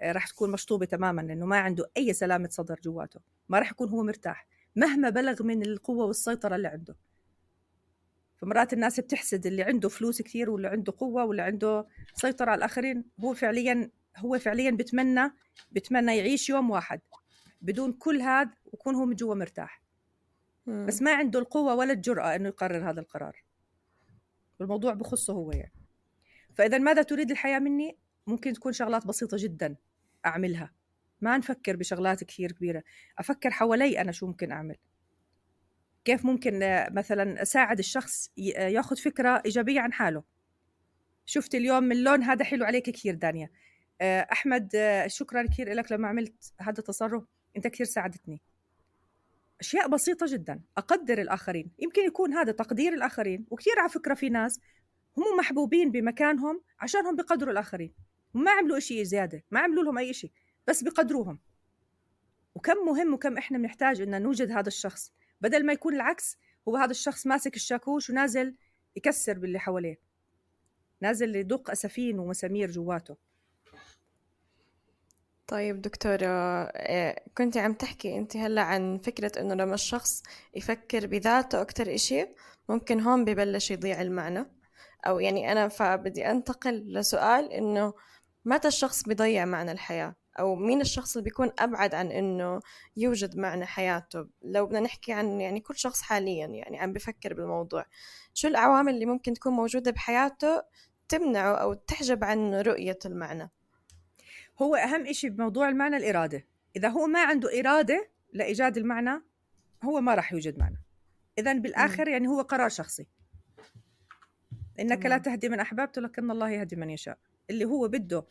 آه، رح تكون مشطوبة تماما لأنه ما عنده أي سلامة صدر جواته. ما رح يكون هو مرتاح مهما بلغ من القوة والسيطرة اللي عنده. فمرات الناس بتحسد اللي عنده فلوس كثير واللي عنده قوة واللي عنده سيطرة على الآخرين هو فعليا هو فعليا بتمنى بتمنى يعيش يوم واحد بدون كل هذا ويكون هو من جوا مرتاح. بس ما عنده القوة ولا الجرأة إنه يقرر هذا القرار. الموضوع بخصه هو يعني. فاذا ماذا تريد الحياة مني؟ ممكن تكون شغلات بسيطة جدا أعملها. ما نفكر بشغلات كثير كبيرة. أفكر حوالي أنا شو ممكن أعمل. كيف ممكن مثلا أساعد الشخص ياخذ فكرة إيجابية عن حاله. شفت اليوم اللون هذا حلو عليك كثير دانيا. آه، أحمد آه، شكرا كثير لك لما عملت هذا التصرف. أنت كثير ساعدتني. أشياء بسيطة جدا. أقدر الآخرين. يمكن يكون هذا تقدير الآخرين. وكثير على فكرة في ناس هم محبوبين بمكانهم عشانهم بقدروا الآخرين. وما عملوا شيء زيادة. ما عملوا لهم أي شيء بس بقدروهم وكم مهم وكم إحنا بنحتاج إن نوجد هذا الشخص. بدل ما يكون العكس هو هذا الشخص ماسك الشاكوش ونازل يكسر باللي حواليه. نازل يدق أسفين ومسامير جواته. طيب دكتورة آه، كنت عم تحكي أنت هلأ عن فكرة إنه لما الشخص يفكر بذاته أكتر إشي ممكن هون ببلش يضيع المعنى. أو يعني أنا فبدي أنتقل لسؤال إنه متى الشخص بيضيع معنى الحياة؟ أو مين الشخص اللي بيكون أبعد عن إنه يوجد معنى حياته؟ لو بدنا نحكي عن يعني كل شخص حاليا يعني عم بفكر بالموضوع شو العوامل اللي ممكن تكون موجودة بحياته تمنعه أو تحجب عنه رؤية المعنى؟ هو أهم إشي بموضوع المعنى الإرادة. إذا هو ما عنده إرادة لإيجاد المعنى هو ما راح يوجد معنى. إذا بالآخر يعني هو قرار شخصي. إنك لا تهدي من أحببت لكن الله يهدي من يشاء. اللي هو بده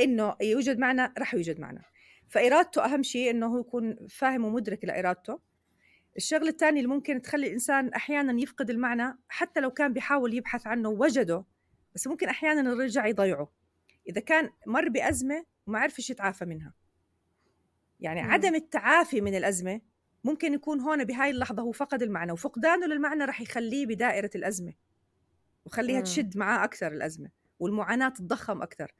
إنه يوجد معنى راح يوجد معنى. فإرادته أهم شيء إنه هو يكون فاهم ومدرك لإرادته. الشغلة الثانية اللي ممكن تخلي الإنسان أحيانا يفقد المعنى حتى لو كان بيحاول يبحث عنه ووجده بس ممكن أحيانا يرجع يضيعه. إذا كان مر بأزمة وما عرفش يتعافى منها. يعني مم. عدم التعافي من الأزمة ممكن يكون هون بهاي اللحظة هو فقد المعنى وفقدانه للمعنى رح يخليه بدائرة الأزمة وخليها تشد معاه أكثر الأزمة والمعاناة تتضخم أكثر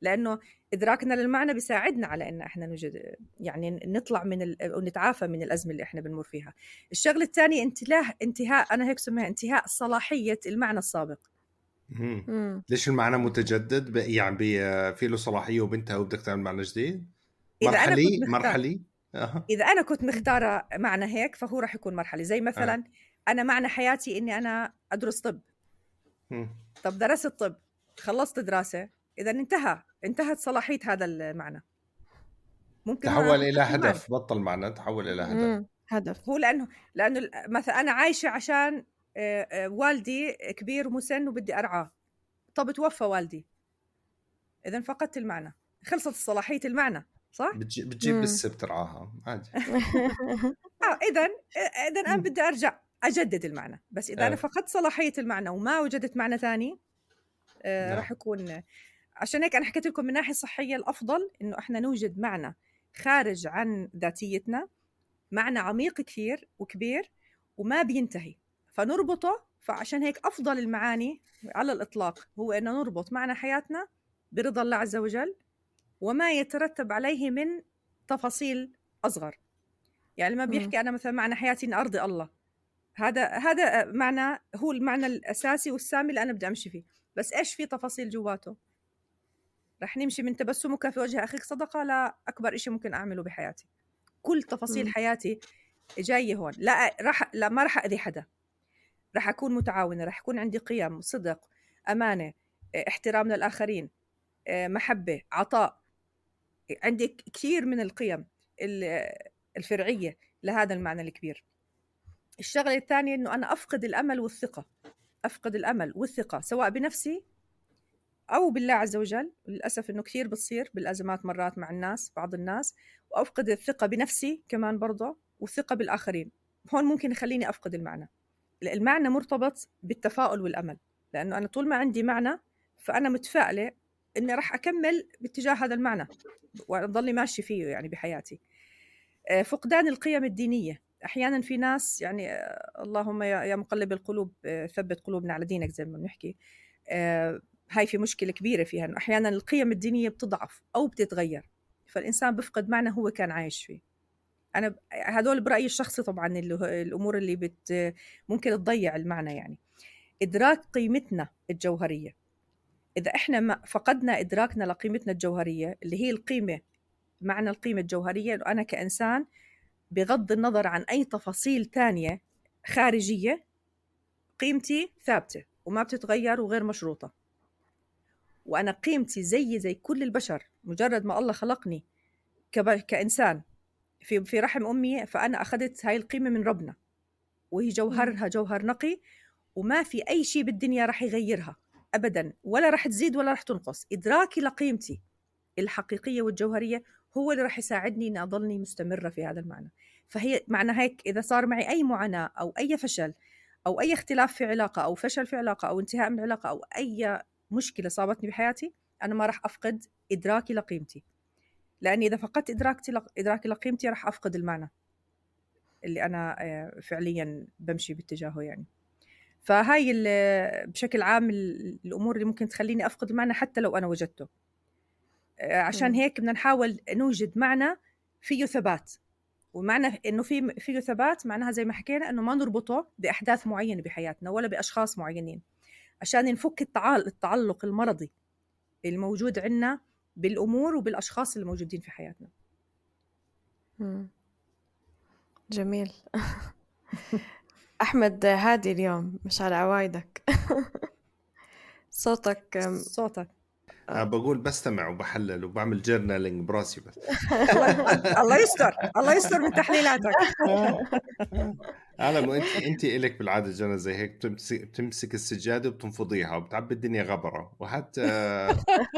لأنه إدراكنا للمعنى بيساعدنا على إن إحنا نوجد يعني نطلع من ال... ونتعافى من الأزمة اللي إحنا بنمر فيها. الشغلة الثانية انتهاء انتهاء أنا هيك سميها انتهاء صلاحية المعنى السابق. مم. ليش المعنى متجدد؟ يعني في له صلاحية وبنتها وبدك تعمل معنى جديد؟ مرحلي؟ مرحلي؟ أه. إذا أنا كنت مختارة معنى هيك فهو راح يكون مرحلي. زي مثلا أه. أنا معنى حياتي إني أنا أدرس طب. مم. طب درست طب خلصت دراسة إذا انتهى انتهت صلاحية هذا المعنى. ممكن تحول إلى هدف بطل معنى تحول إلى هدف. هدف. هو لأنه لأنه مثلا أنا عايشة عشان والدي كبير ومسن وبدي أرعاه. طب توفى والدي. اذا فقدت المعنى. خلصت صلاحية المعنى صح؟ بتجيب بتجيب بس بترعاها عادي. آه اذا اذا أنا بدي أرجع أجدد المعنى. بس إذا أنا فقدت صلاحية المعنى وما وجدت معنى ثاني آه نعم. راح يكون عشان هيك أنا حكيت لكم من الناحيه الصحيه الأفضل إنه إحنا نوجد معنى خارج عن ذاتيتنا معنى عميق كثير وكبير وما بينتهي. فنربطه فعشان هيك أفضل المعاني على الإطلاق هو ان نربط معنى حياتنا برضا الله عز وجل وما يترتب عليه من تفاصيل أصغر. يعني لما بيحكي أنا مثلا معنى حياتي ان أرضي الله هذا هذا معنى هو المعنى الأساسي والسامي اللي أنا بدي أمشي فيه. بس إيش في تفاصيل جواته؟ رح نمشي من تبسمك في وجه أخيك صدقة لأكبر إشي ممكن أعمله بحياتي. كل تفاصيل م. حياتي جاية هون. لا رح لا ما رح أذي حدا. رح أكون متعاونة رح يكون عندي قيم صدق أمانة احترام للآخرين محبة عطاء. عندي كثير من القيم الفرعية لهذا المعنى الكبير. الشغلة الثانية أنه أنا أفقد الأمل والثقة أفقد الأمل والثقة سواء بنفسي أو بالله عز وجل. للأسف إنه كثير بتصير بالأزمات مرات مع الناس بعض الناس. وأفقد الثقة بنفسي كمان برضه والثقة بالآخرين. هون ممكن يخليني أفقد المعنى. المعنى مرتبط بالتفاؤل والأمل لأنه أنا طول ما عندي معنى فأنا متفائلة إني راح أكمل باتجاه هذا المعنى واضلني ماشي فيه يعني بحياتي. آه، فقدان القيم الدينية. أحيانا في ناس يعني آه، اللهم يا مقلب القلوب آه، ثبت قلوبنا على دينك زي ما بنحكي. هاي في مشكلة كبيرة فيها إنه أحيانا القيم الدينية بتضعف أو بتتغير فالإنسان بيفقد معنى هو كان عايش فيه. أنا هذول برأيي الشخصي طبعا اللي الأمور اللي بت ممكن تضيع المعنى يعني. إدراك قيمتنا الجوهرية. إذا إحنا ما فقدنا إدراكنا لقيمتنا الجوهرية اللي هي القيمة معنى القيمة الجوهرية إنه أنا كإنسان بغض النظر عن أي تفاصيل تانية خارجية قيمتي ثابتة وما بتتغير وغير مشروطة. وأنا قيمتي زي زي كل البشر مجرد ما الله خلقني كإنسان. في في رحم أمي فأنا أخذت هاي القيمة من ربنا. وهي جوهرها جوهر نقي وما في أي شيء بالدنيا راح يغيرها ابدا. ولا راح تزيد ولا راح تنقص. ادراكي لقيمتي الحقيقية والجوهرية هو اللي راح يساعدني إني أضلني مستمرة في هذا المعنى. فهي معنى هيك إذا صار معي أي معاناة أو أي فشل أو أي اختلاف في علاقة أو فشل في علاقة أو انتهاء من علاقة أو أي مشكلة صابتني بحياتي أنا ما راح أفقد إدراكي لقيمتي. لأني إذا فقدت إدراكتي إدراكي لقيمتي راح أفقد المعنى اللي أنا آه، فعليا بمشي باتجاهه يعني. فهاي بشكل عام الأمور اللي ممكن تخليني أفقد المعنى حتى لو أنا وجدته. آه، عشان هيك بدنا نحاول نوجد معنى فيه ثبات. ومعنى إنه في فيه ثبات معناها زي ما حكينا إنه ما نربطه بأحداث معينة بحياتنا ولا بأشخاص معينين. عشان نفك التعلق المرضي الموجود عندنا بالأمور وبالأشخاص الموجودين في حياتنا. جميل. أحمد هادي اليوم مش على عوايدك. صوتك صوتك. أه بقول بستمع وبحلل وبعمل جورنالينج براسي بس. الله يستر الله يستر من تحليلاتك. أنا انت انت إلك بالعادة جنى زي هيك بتمسك, بتمسك السجادة وبتنفضيها وبتعبي الدنيا غبرة وحتى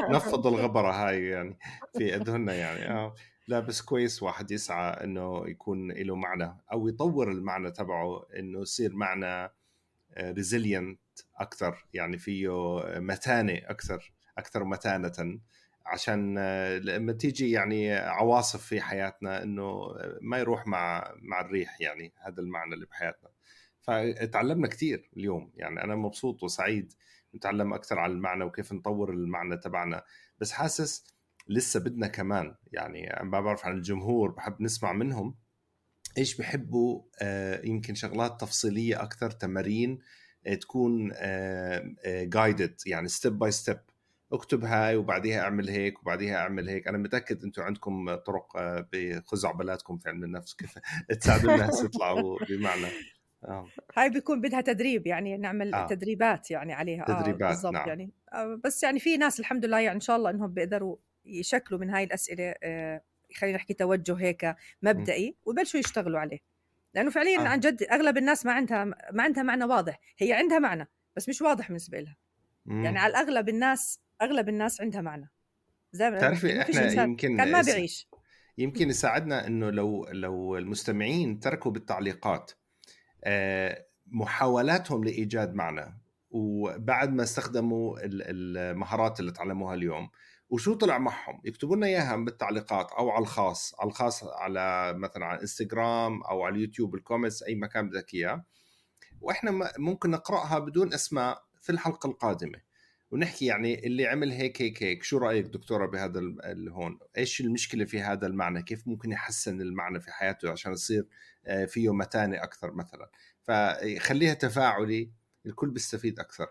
نفض الغبرة هاي يعني في اذهننا يعني آه. لا بس كويس واحد يسعى إنه يكون له معنى أو يطور المعنى تبعه إنه يصير معنى ريزيلينت أكثر يعني فيه متانة أكثر. أكثر متانة عشان لما تيجي يعني عواصف في حياتنا إنه ما يروح مع مع الريح يعني هذا المعنى اللي بحياتنا. فتعلمنا كثير اليوم يعني أنا مبسوط وسعيد نتعلم أكثر عن المعنى وكيف نطور المعنى تبعنا بس حاسس لسه بدنا كمان يعني ما بعرف عن الجمهور بحب نسمع منهم إيش بحبوا آه، يمكن شغلات تفصيلية أكثر تمارين آه، تكون guided آه، يعني step by step اكتب هاي وبعديها أعمل هيك وبعديها أعمل هيك. أنا متأكد أنتم عندكم طرق بخزعبلاتكم في علم النفس كيف تساعدوا الناس يطلعوا بمعنى. آه. هاي بيكون بدها تدريب يعني نعمل آه. تدريبات يعني عليها. تدريبات آه بالضبط نعم. يعني. آه بس يعني في ناس الحمد لله يعني إن شاء الله إنهم بيقدروا يشكلوا من هاي الأسئلة آه خلينا نحكي توجه هيك مبدئي ويبلشوا يشتغلوا عليه. لأنه فعليا آه. عن جد أغلب الناس ما عندها ما عندها معنى واضح. هي عندها معنى بس مش واضح بالنسبة لها. يعني على الأغلب الناس أغلب الناس عندها معنى. زي ما تعرفي إحنا يمكن كان ما بيعيش. يمكن يساعدنا إنه لو لو المستمعين تركوا بالتعليقات آه، محاولاتهم لإيجاد معنى وبعد ما استخدموا المهارات اللي تعلموها اليوم وشو طلع معهم؟ يكتبوا لنا إياها بالتعليقات أو على الخاص على الخاص على مثلا على إنستغرام أو على اليوتيوب ال comments أي مكان بدك إياه. وإحنا ممكن نقرأها بدون أسماء في الحلقة القادمة. ونحكي يعني اللي عمل هيك هيك هيك. شو رأيك دكتورة بهذا هون؟ إيش المشكلة في هذا المعنى؟ كيف ممكن يحسن المعنى في حياته عشان يصير آه، فيه متانة أكثر مثلا؟ فخليها تفاعلي الكل بيستفيد أكثر.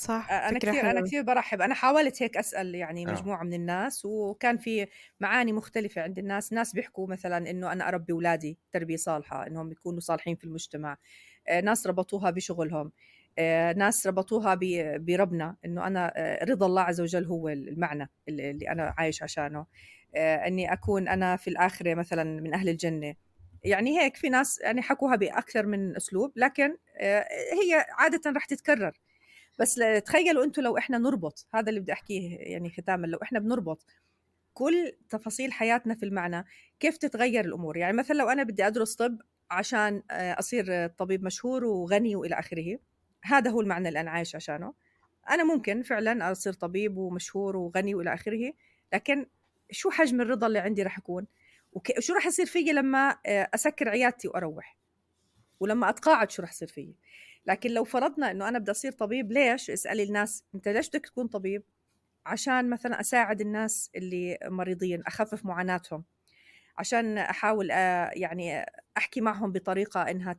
صح أنا كثير أنا كثير برحب. أنا حاولت هيك أسأل يعني آه. مجموعة من الناس وكان في معاني مختلفة عند الناس. ناس بيحكوا مثلا إنه أنا أربي أولادي تربية صالحة إنهم يكونوا صالحين في المجتمع. آه، ناس ربطوها بشغلهم. آه، ناس ربطوها بربنا إنه أنا آه، رضا الله عز وجل هو المعنى اللي أنا عايش عشانه. آه، إني أكون أنا في الآخرة مثلا من أهل الجنة. يعني هيك في ناس يعني حكوها بأكثر من أسلوب لكن هي عادة رح تتكرر. بس تخيلوا أنتم لو إحنا نربط هذا اللي بدي أحكيه يعني ختاما لو إحنا بنربط كل تفاصيل حياتنا في المعنى كيف تتغير الأمور؟ يعني مثلا لو أنا بدي أدرس طب عشان أصير طبيب مشهور وغني وإلى آخره هذا هو المعنى اللي أنا عايش عشانه. أنا ممكن فعلا أصير طبيب ومشهور وغني وإلى آخره لكن شو حجم الرضا اللي عندي راح يكون؟ وشو راح يصير فيي لما آه، أسكر عيادتي وأروح؟ ولما أتقاعد شو راح يصير فيي؟ لكن لو فرضنا إنه أنا بدي أصير طبيب ليش؟ اسألي الناس أنت ليش بدك تكون طبيب؟ عشان مثلا أساعد الناس اللي مريضين أخفف معاناتهم عشان أحاول آه، يعني أحكي معهم بطريقة إنها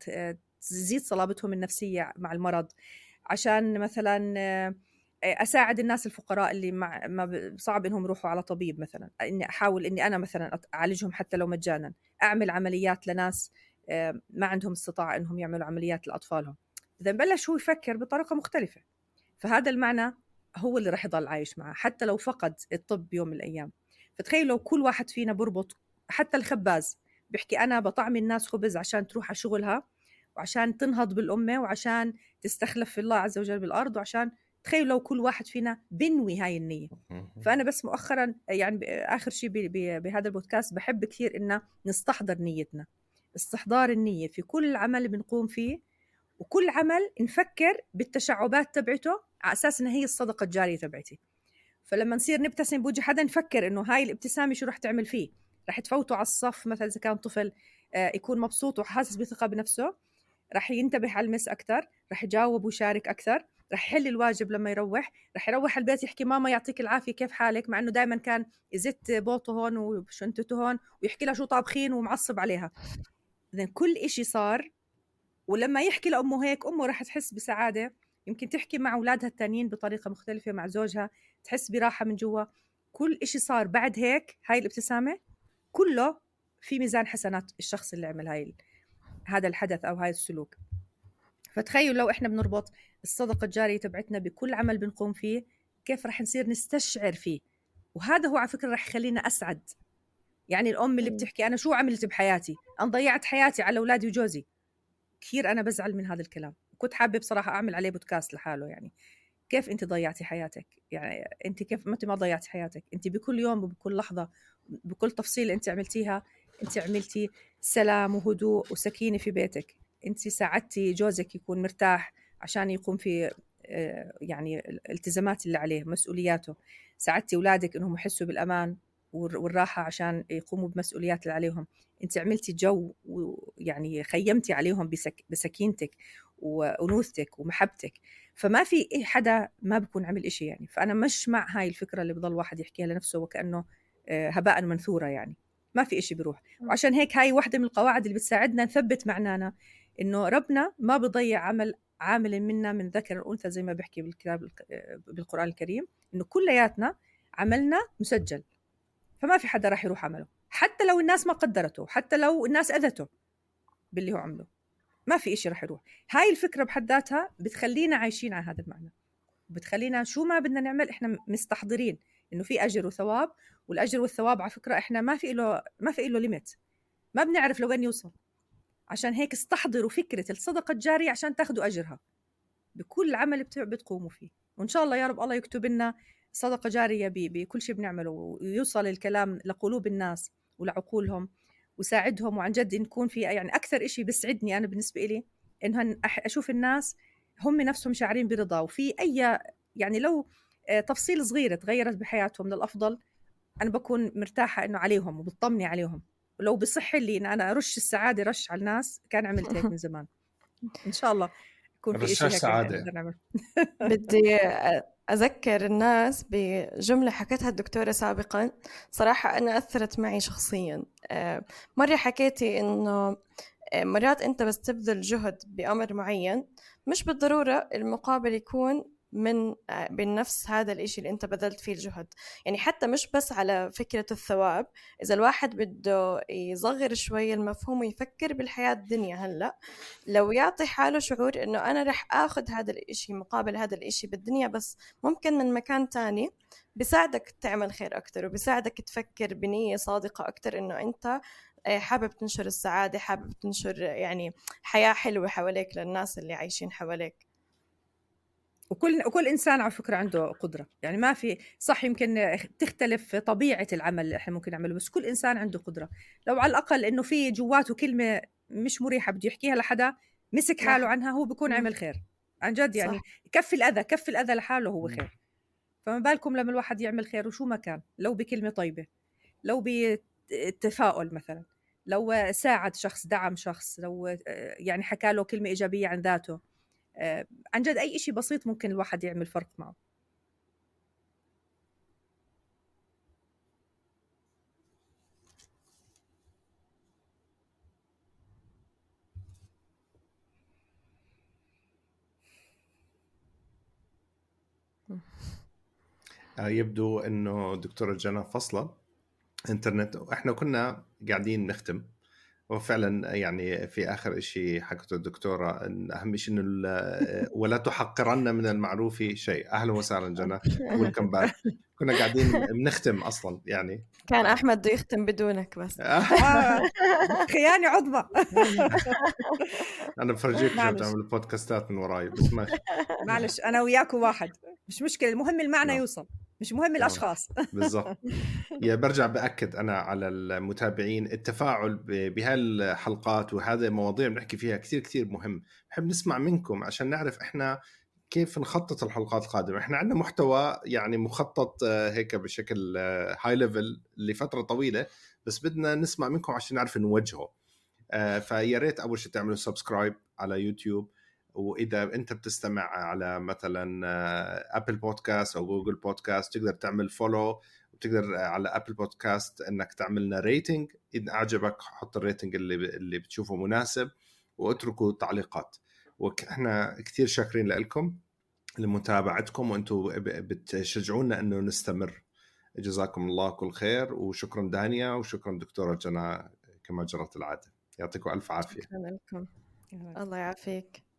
تزيد صلابتهم النفسية مع المرض. عشان مثلا آه، أساعد الناس الفقراء اللي مع ما صعب إنهم يروحوا على طبيب مثلا. إني أحاول إني أنا مثلا أعالجهم حتى لو مجانا. أعمل عمليات لناس آه، ما عندهم استطاعة إنهم يعملوا عمليات لأطفالهم. اذا بلش هو يفكر بطريقة مختلفة. فهذا المعنى هو اللي راح يضل عايش معه حتى لو فقد الطب يوم من الأيام. فتخيل لو كل واحد فينا بربط حتى الخباز بيحكي أنا بطعم الناس خبز عشان تروح على شغلها وعشان تنهض بالأمة وعشان تستخلف في الله عز وجل بالأرض وعشان تخيل لو كل واحد فينا بنوي هاي النية. فأنا بس مؤخرا يعني آخر شيء بهذا البودكاست بحب كثير إنه نستحضر نيتنا. استحضار النية في كل عمل بنقوم فيه وكل عمل نفكر بالتشعبات تبعته على أساس إنها هي الصدقة الجارية تبعتي. فلما نصير نبتسم بوجه حدا نفكر إنه هاي الابتسامة شو رح تعمل فيه؟ رح تفوته على الصف مثلا إذا كان طفل آه، يكون مبسوط وحاسس بثقة بنفسه. رح ينتبه على المس أكثر رح يجاوب ويشارك أكثر رح يحل الواجب لما يروح رح يروح البيت يحكي ماما يعطيك العافية كيف حالك؟ مع إنه دائما كان يزت بوطه هون وشنتته هون ويحكي لها شو طابخين ومعصب عليها. اذا كل إشي صار ولما يحكي لأمه هيك أمه رح تحس بسعادة. يمكن تحكي مع أولادها التانيين بطريقة مختلفة مع زوجها تحس براحة من جوا. كل إشي صار بعد هيك هاي الابتسامة كله في ميزان حسنات الشخص اللي عمل هاي هذا الحدث أو هاي السلوك. فتخيل لو إحنا بنربط الصدقه الجاريه تبعتنا بكل عمل بنقوم فيه كيف رح نصير نستشعر فيه؟ وهذا هو على فكرة رح يخلينا أسعد. يعني الأم اللي بتحكي أنا شو عملت بحياتي؟ أنا ضيعت حياتي على أولادي وجوزي. كثير أنا بزعل من هذا الكلام. كنت حابة بصراحة أعمل عليه بودكاست لحاله يعني. كيف أنت ضيعتي حياتك؟ يعني أنت كيف أنت ما ضيعتي حياتك؟ أنت بكل يوم وبكل لحظة بكل تفصيل أنت عملتيها انت عملتي سلام وهدوء وسكينة في بيتك. انت ساعدتي جوزك يكون مرتاح عشان يقوم في آه، يعني الالتزامات اللي عليه مسؤولياته. ساعدتي أولادك إنهم يحسوا بالأمان والراحة عشان يقوموا بمسؤوليات اللي عليهم. انت عملتي جو ويعني خيمتي عليهم بسك بسكينتك وانوثتك ومحبتك. فما في حدا ما بكون عمل إشي يعني. فأنا مش مع هاي الفكرة اللي بضل واحد يحكيها لنفسه وكأنه آه، هباء منثورة يعني. ما في إشي بيروح. وعشان هيك هاي واحدة من القواعد اللي بتساعدنا نثبت معنانا إنه ربنا ما بضيع عمل عامل منا من ذكر الأنثى زي ما بيحكي بالكتاب بالقرآن الكريم إنه كلياتنا عملنا مسجل. فما في حدا راح يروح عمله. حتى لو الناس ما قدرته حتى لو الناس أذته باللي هو عمله. ما في إشي راح يروح. هاي الفكرة بحد ذاتها بتخلينا عايشين على هذا المعنى. بتخلينا شو ما بدنا نعمل إحنا مستحضرين. إنه في أجر وثواب والأجر والثواب على فكرة إحنا ما في له ما في له ليميت ما بنعرف لوين يوصل. عشان هيك استحضروا فكرة الصدقة الجارية عشان تاخذوا أجرها. بكل عمل بتقوموا فيه. وإن شاء الله يا رب الله يكتب لنا صدقة جارية بكل شيء بنعمله ويوصل الكلام لقلوب الناس ولعقولهم وساعدهم. وعن جد نكون في يعني أكثر شيء بيسعدني أنا بالنسبة لي إنه أشوف الناس هم نفسهم شاعرين برضا. وفي أي يعني لو تفصيل صغيره تغيرت بحياتهم للأفضل. أنا بكون مرتاحة إنه عليهم وبطمني عليهم. ولو بصح لي إن أنا أرش السعادة رش على الناس كان عملت هيك من زمان. إن شاء الله يكون في شيء سعادة. بدي أذكر الناس بجملة حكتها الدكتورة سابقا. صراحة أنا أثرت معي شخصيا. آه، مرة حكيتي إنه آه، مرات أنت بس تبذل جهد بأمر معين مش بالضرورة المقابل يكون من بنفس هذا الإشي اللي أنت بذلت فيه الجهد. يعني حتى مش بس على فكرة الثواب إذا الواحد بده يصغر شوي المفهوم ويفكر بالحياة الدنيا هلأ لو يعطي حاله شعور إنه أنا رح آخذ هذا الإشي مقابل هذا الإشي بالدنيا بس ممكن من مكان تاني بساعدك تعمل خير أكتر وبساعدك تفكر بنية صادقة أكتر إنه أنت آه، حابب تنشر السعادة حابب تنشر يعني حياة حلوة حواليك للناس اللي عايشين حواليك. وكل وكل إنسان على فكرة عنده قدرة. يعني ما في صح يمكن تختلف طبيعة العمل اللي إحنا ممكن نعمله بس كل إنسان عنده قدرة. لو على الأقل إنه في جواته كلمة مش مريحة بده يحكيها لحدا مسك حاله عنها هو بكون عمل خير. عن جد يعني صح. كفي الأذى كفي الأذى لحاله هو خير. فما بالكم لما الواحد يعمل خير وشو ما كان لو بكلمة طيبة لو بتفاؤل مثلا لو ساعد شخص دعم شخص لو يعني حكى له كلمة إيجابية عن ذاته. عن جد أي شيء بسيط ممكن الواحد يعمل فرق معه. آه، يبدو إنه دكتورة جنى فصلة. إنترنت وإحنا كنا قاعدين نختم. وفعلا يعني في آخر شيء حكته الدكتورة إن أهم شيء إنه ولا تحقرن من المعروف شيء. أهلا وسهلا جنى. ويلكم باك كنا قاعدين بنختم أصلا يعني. كان أحمد بده يختم بدونك بس. آه. خيانة عظمى. أنا بفرجيك كيف بتعمل بودكاستات من وراي بس ماشي. معلش أنا وياكم واحد. مش مشكلة المهم المعنى نعم. يوصل. مش مهم الأشخاص. بالضبط. يا برجع بأكد أنا على المتابعين التفاعل بهالحلقات وهذه مواضيع بنحكي فيها كثير كثير مهم. بحب نسمع منكم عشان نعرف إحنا كيف نخطط الحلقات القادمة؟ إحنا عندنا محتوى يعني مخطط آه، هيك بشكل high level لفترة طويلة بس بدنا نسمع منكم عشان نعرف نوجهه. آه، فيا ريت أول شيء تعملوا subscribe على يوتيوب وإذا أنت بتستمع على مثلا Apple Podcast أو Google Podcast تقدر تعمل follow وتقدر على Apple Podcast إنك تعمل لنا rating اذا أعجبك حط ال rating اللي اللي بتشوفه مناسب واتركوا تعليقات. وإحنا كثير شاكرين لكم لمتابعتكم وأنتم بتشجعونا إنه نستمر. جزاكم الله كل خير وشكرا دانيا وشكرا دكتورة جنى كما جرت العادة. يعطيكم ألف عافية. شكرا لكم. الله يعافيك.